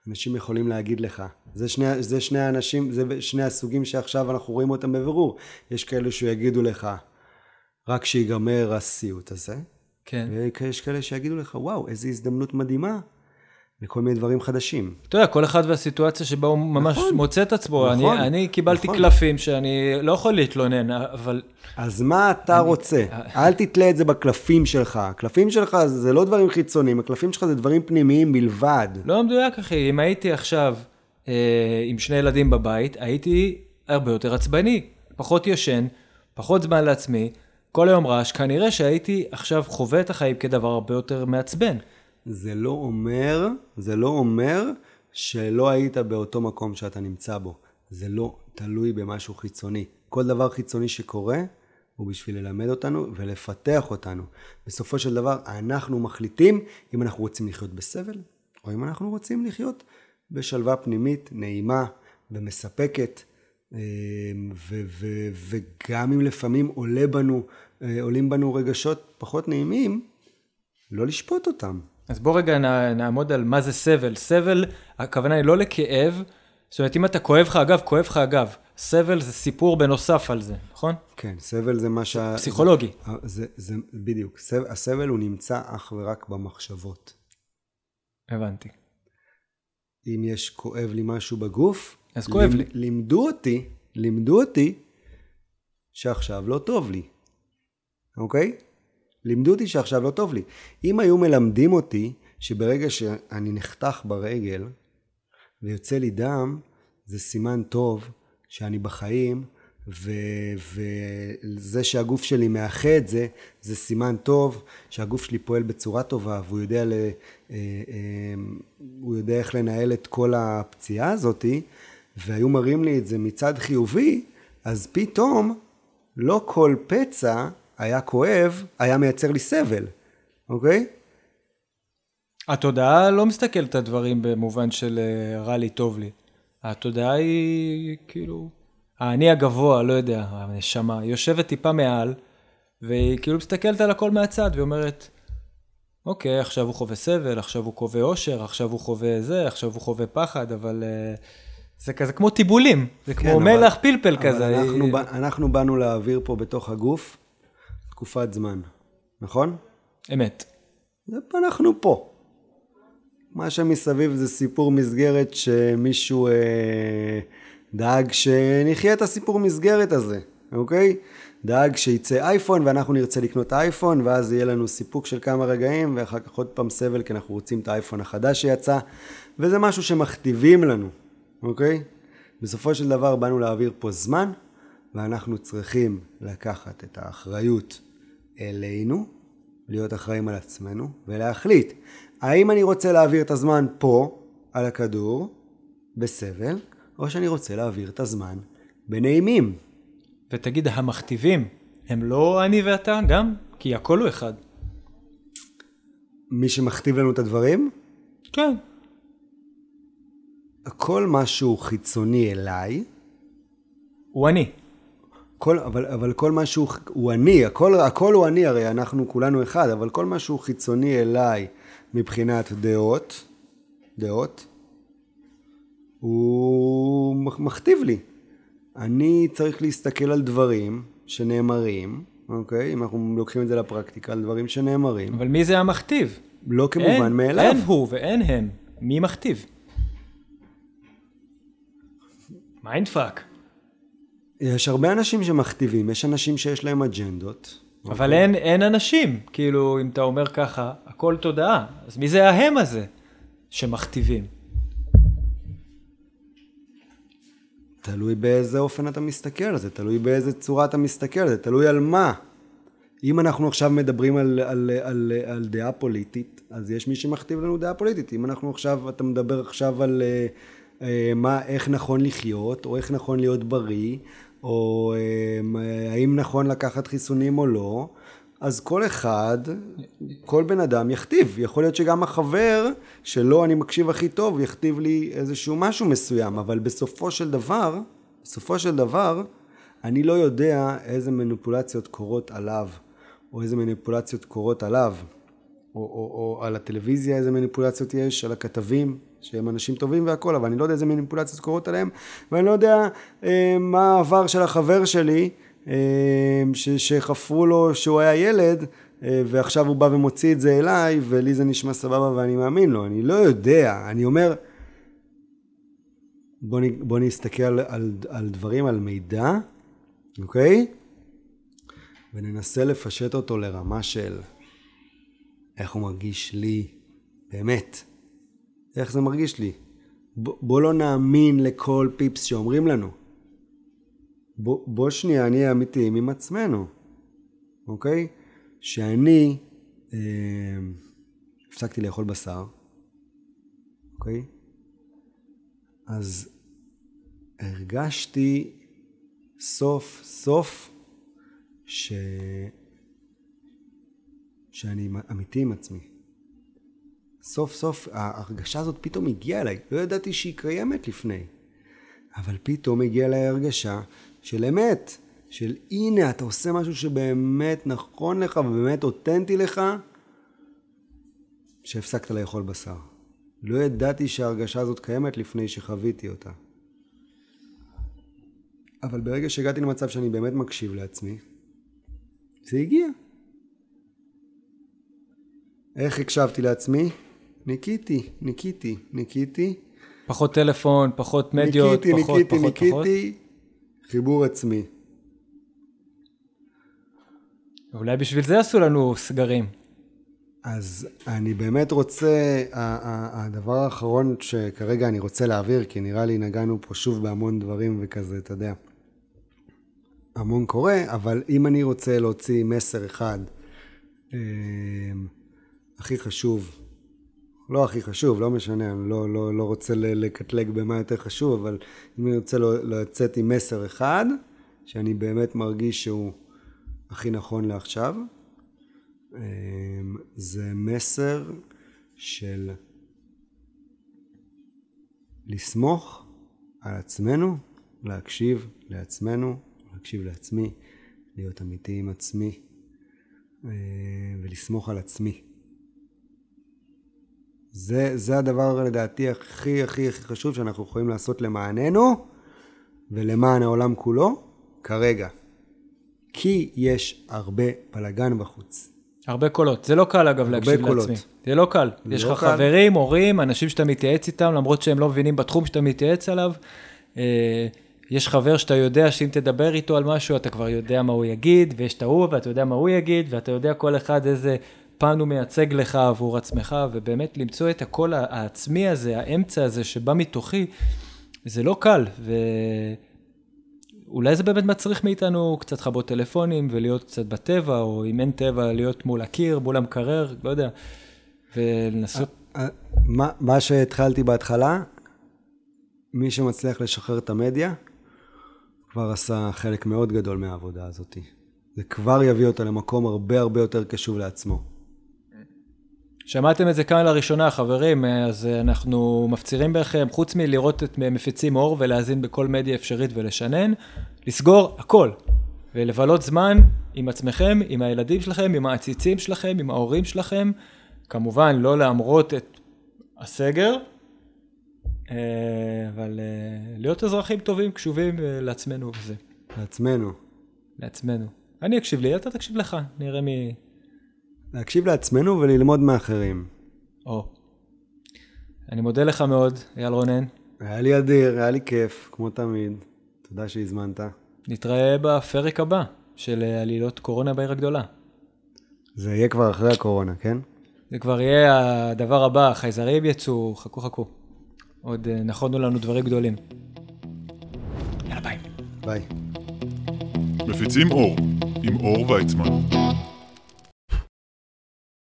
אנשים יכולים להגיד לך, זה שני, זה שני האנשים, זה שני הסוגים שעכשיו אנחנו רואים אותם בבירור. יש כאלו שיגידו לך, רק שיגמר הסיוט הזה, כן. ויש כאלה שיגידו לך, וואו, איזו הזדמנות מדהימה לכל מיני דברים חדשים. אתה יודע, כל אחד והסיטואציה שבה הוא ממש נכון. מוצא את עצמו. נכון, אני, אני קיבלתי נכון. קלפים שאני לא יכול להתלונן, אבל אז מה אתה רוצה? אל תתלה את זה בקלפים שלך. הקלפים שלך זה לא דברים חיצוניים, הקלפים שלך זה דברים פנימיים בלבד. לא מדויק, אחי. אם הייתי עכשיו אה, עם שני ילדים בבית, הייתי הרבה יותר עצבני, פחות ישן, פחות זמן לעצמי, כל היום רעש. כנראה שהייתי עכשיו חווה את החיים כדבר הרבה יותר מעצבן. זה לא אומר, זה לא אומר שלא היית באותו מקום שאתה נמצא בו. זה לא תלוי במשהו חיצוני. כל דבר חיצוני שקורה הוא בשביל ללמד אותנו ולפתח אותנו. בסופו של דבר, אנחנו מחליטים אם אנחנו רוצים לחיות בסבל, או אם אנחנו רוצים לחיות בשלווה פנימית, נעימה ומספקת. אה, ו- ו- וגם אם לפעמים עולה בנו, אה, עולים בנו רגשות פחות נעימים, לא לשפוט אותם. אז בוא רגע נע, נעמוד על מה זה סבל. סבל, הכוונה היא לא לכאב, זאת אומרת, אם אתה כואב לך אגב, כואב לך אגב. סבל זה סיפור בנוסף על זה, נכון? כן, סבל זה מה שה... פסיכולוגי. זה, זה, זה בדיוק, סב- הסבל הוא נמצא אך ורק במחשבות. הבנתי. אם יש כואב לי משהו בגוף, אז כואב לי. לימדו אותי, לימדו אותי שעכשיו לא טוב לי, אוקיי? לימדו אותי שעכשיו לא טוב לי. אם היו מלמדים אותי שברגע שאני נחתך ברגל ויוצא לי דם, זה סימן טוב שאני בחיים, ו- וזה שהגוף שלי מאחה את זה, זה סימן טוב שהגוף שלי פועל בצורה טובה והוא יודע, ל- אה, אה, יודע איך לנהל את כל הפציעה הזאתי, והיו מראים לי את זה מצד חיובי, אז פתאום לא כל פצע היה כואב, היה מייצר לי סבל, אוקיי? התודעה לא מסתכלת על הדברים במובן של אה, רע לי, טוב לי. התודעה היא כאילו, האני הגבוה, לא יודע, הנשמה, יושבת טיפה מעל, והיא כאילו מסתכלת על הכל מהצד, והיא אומרת, אוקיי, עכשיו הוא חווה סבל, עכשיו הוא חווה אושר, עכשיו הוא חווה זה, עכשיו הוא חווה פחד, אבל אה, זה כזה כמו טיבולים, זה כמו אבל- מלח פלפל אבל כזה. אנחנו, היא- אנחנו באנו להעביר פה בתוך הגוף תקופת זמן, נכון? אמת. אנחנו פה. מה שמסביב זה סיפור מסגרת שמישהו אה, דאג שנחיה את הסיפור מסגרת הזה, אוקיי? דאג שיצא אייפון ואנחנו נרצה לקנות אייפון ואז יהיה לנו סיפוק של כמה רגעים ואחר כך עוד פעם סבל כי אנחנו רוצים את האייפון החדש שיצא וזה משהו שמכתיבים לנו, אוקיי? בסופו של דבר באנו להעביר פה זמן ואנחנו צריכים לקחת את האחריות אלינו, להיות אחראים על עצמנו ולהחליט האם אני רוצה להעביר את הזמן פה על הכדור בסבל או שאני רוצה להעביר את הזמן בנעימים. ותגיד, המכתיבים, הם לא אני ואתה גם? כי הכל הוא אחד. מי שמכתיב לנו את הדברים, כן. כל משהו חיצוני אליי, הוא אני. כל, אבל, אבל כל משהו הוא אני, הכל, הכל הוא אני, הרי אנחנו כולנו אחד, אבל כל משהו חיצוני אליי מבחינת דעות, דעות, הוא מכתיב לי. אני צריך להסתכל על דברים שנאמרים, אוקיי? אם אנחנו לוקחים את זה לפרקטיקה, על דברים שנאמרים. אבל מי זה המכתיב? לא כמובן אין, מאליו. אין הוא ואין הם. מי מכתיב? mindfuck. יש הרבה אנשים שמכתיבים, יש אנשים שיש להם אג'נדות. אבל אין, אין אנשים, כאילו, אם אתה אומר ככה, הכל תודעה. אז מי זה ההם הזה שמכתיבים? תלוי באיזה אופן אתה מסתכל על זה, תלוי באיזה צורה אתה מסתכל על זה, תלוי על מה. אם אנחנו עכשיו מדברים על, על, על, על דעה פוליטית, אז יש מי שמכתיב לנו דעה פוליטית. אם אנחנו עכשיו, אתה מדבר עכשיו על אה, אה, מה, איך נכון לחיות, או איך נכון להיות בריא, או אה, האם נכון לקחת חיסונים או לא, אז כל אחד, כל בן אדם יכתיב. יכול להיות שגם החבר שלו אני מקשיב הכי טוב, יכתיב לי איזשהו משהו מסוים, אבל בסופו של דבר, בסופו של דבר, אני לא יודע איזה מניפולציות קורות עליו, או איזה מניפולציות קורות עליו, או, או, או על הטלוויזיה איזה מניפולציות יש, על הכתבים, שהם אנשים טובים והכל, אבל אני לא יודע איזה מניפולציות קורות עליהם, ואני לא יודע אה, מה העבר של החבר שלי, אה, ש, שחפרו לו שהוא היה ילד, אה, ועכשיו הוא בא ומוציא את זה אליי, ולי זה נשמע סבבה ואני מאמין לו. אני לא יודע, אני אומר, בוא, בוא נסתכל על, על, על דברים, על מידע, אוקיי? וננסה לפשט אותו לרמה של איך הוא מרגיש לי, באמת. איך זה מרגיש לי. ב, בוא לא נאמין לכל פיפס שאומרים לנו. בוא, בוא שנייה נהיה אמיתיים עם עצמנו, אוקיי? שאני אה, הפסקתי לאכול בשר, אוקיי? אז הרגשתי סוף סוף ש... שאני אמיתי עם עצמי. סוף סוף ההרגשה הזאת פתאום הגיעה אליי, לא ידעתי שהיא קיימת לפני. אבל פתאום הגיעה אליי הרגשה של אמת, של הנה אתה עושה משהו שבאמת נכון לך ובאמת אותנטי לך, שהפסקת לאכול בשר. לא ידעתי שההרגשה הזאת קיימת לפני שחוויתי אותה. אבל ברגע שהגעתי למצב שאני באמת מקשיב לעצמי, זה הגיע. איך הקשבתי לעצמי? ניקיתי, ניקיתי, ניקיתי. פחות טלפון, פחות מדיות, ניקיתי, פחות, ניקיתי, פחות, פחות. ניקיתי, חיבור עצמי. אולי בשביל זה עשו לנו סגרים. אז אני באמת רוצה, הדבר האחרון שכרגע אני רוצה להעביר, כי נראה לי נגענו פה שוב בהמון דברים וכזה, אתה יודע, המון קורה, אבל אם אני רוצה להוציא מסר אחד, אה, הכי חשוב, לא הכי חשוב, לא משנה, אני לא, לא, לא רוצה לקטלג במה יותר חשוב, אבל אם אני רוצה לא- לצאת עם מסר אחד, שאני באמת מרגיש שהוא הכי נכון לעכשיו, אמ, זה מסר של לסמוך על עצמנו, להקשיב לעצמנו, להקשיב לעצמי, להיות אמיתי עם עצמי אה, ולסמוך על עצמי. זה, זה הדבר לדעתי הכי הכי הכי חשוב שאנחנו יכולים לעשות למעננו ולמען העולם כולו כרגע. כי יש הרבה בלאגן בחוץ. הרבה קולות. זה לא קל אגב להקשיב קולות. לעצמי. זה לא קל. זה יש לא לך קל. חברים, הורים, אנשים שאתה מתייעץ איתם, למרות שהם לא מבינים בתחום שאתה מתייעץ עליו. אה, יש חבר שאתה יודע שאם תדבר איתו על משהו, אתה כבר יודע מה הוא יגיד, ויש את ההוא, ואתה יודע מה הוא יגיד, ואתה יודע כל אחד איזה פן הוא מייצג לך עבור עצמך, ובאמת למצוא את הקול העצמי הזה, האמצע הזה שבא מתוכי, זה לא קל, ואולי זה באמת מצריך מאיתנו קצת לכבות טלפונים ולהיות קצת בטבע, או אם אין טבע, להיות מול הקיר, מול המקרר, לא יודע, ולנסות... מה, מה שהתחלתי בהתחלה, מי שמצליח לשחרר את המדיה, כבר עשה חלק מאוד גדול מהעבודה הזאת. זה כבר יביא אותו למקום הרבה הרבה יותר קשוב לעצמו. שמעתם את זה כאן לראשונה, חברים, אז אנחנו מפצירים בכם, חוץ מלראות את מפיצים אור ולהאזין בכל מדיה אפשרית ולשנן, לסגור הכל, ולבלות זמן עם עצמכם, עם הילדים שלכם, עם העציצים שלכם, עם ההורים שלכם, כמובן לא להמרות את הסגר, אה, אבל אה, להיות אזרחים טובים, קשובים אה, לעצמנו וזה. לעצמנו. לעצמנו. אני אקשיב לי, אתה תקשיב לך, נראה מי... להקשיב לעצמנו וללמוד מאחרים. או. אני מודה לך מאוד, אייל רונן. היה לי אדיר, היה לי כיף, כמו תמיד. תודה שהזמנת. נתראה בפרק הבא של עלילות קורונה בעיר הגדולה. זה יהיה כבר אחרי הקורונה, כן? זה כבר יהיה הדבר הבא, חייזרים יצאו, חכו חכו. עוד נכונו לנו דברים גדולים. יאללה ביי. ביי. מפיצים אור, עם אור ויצמן.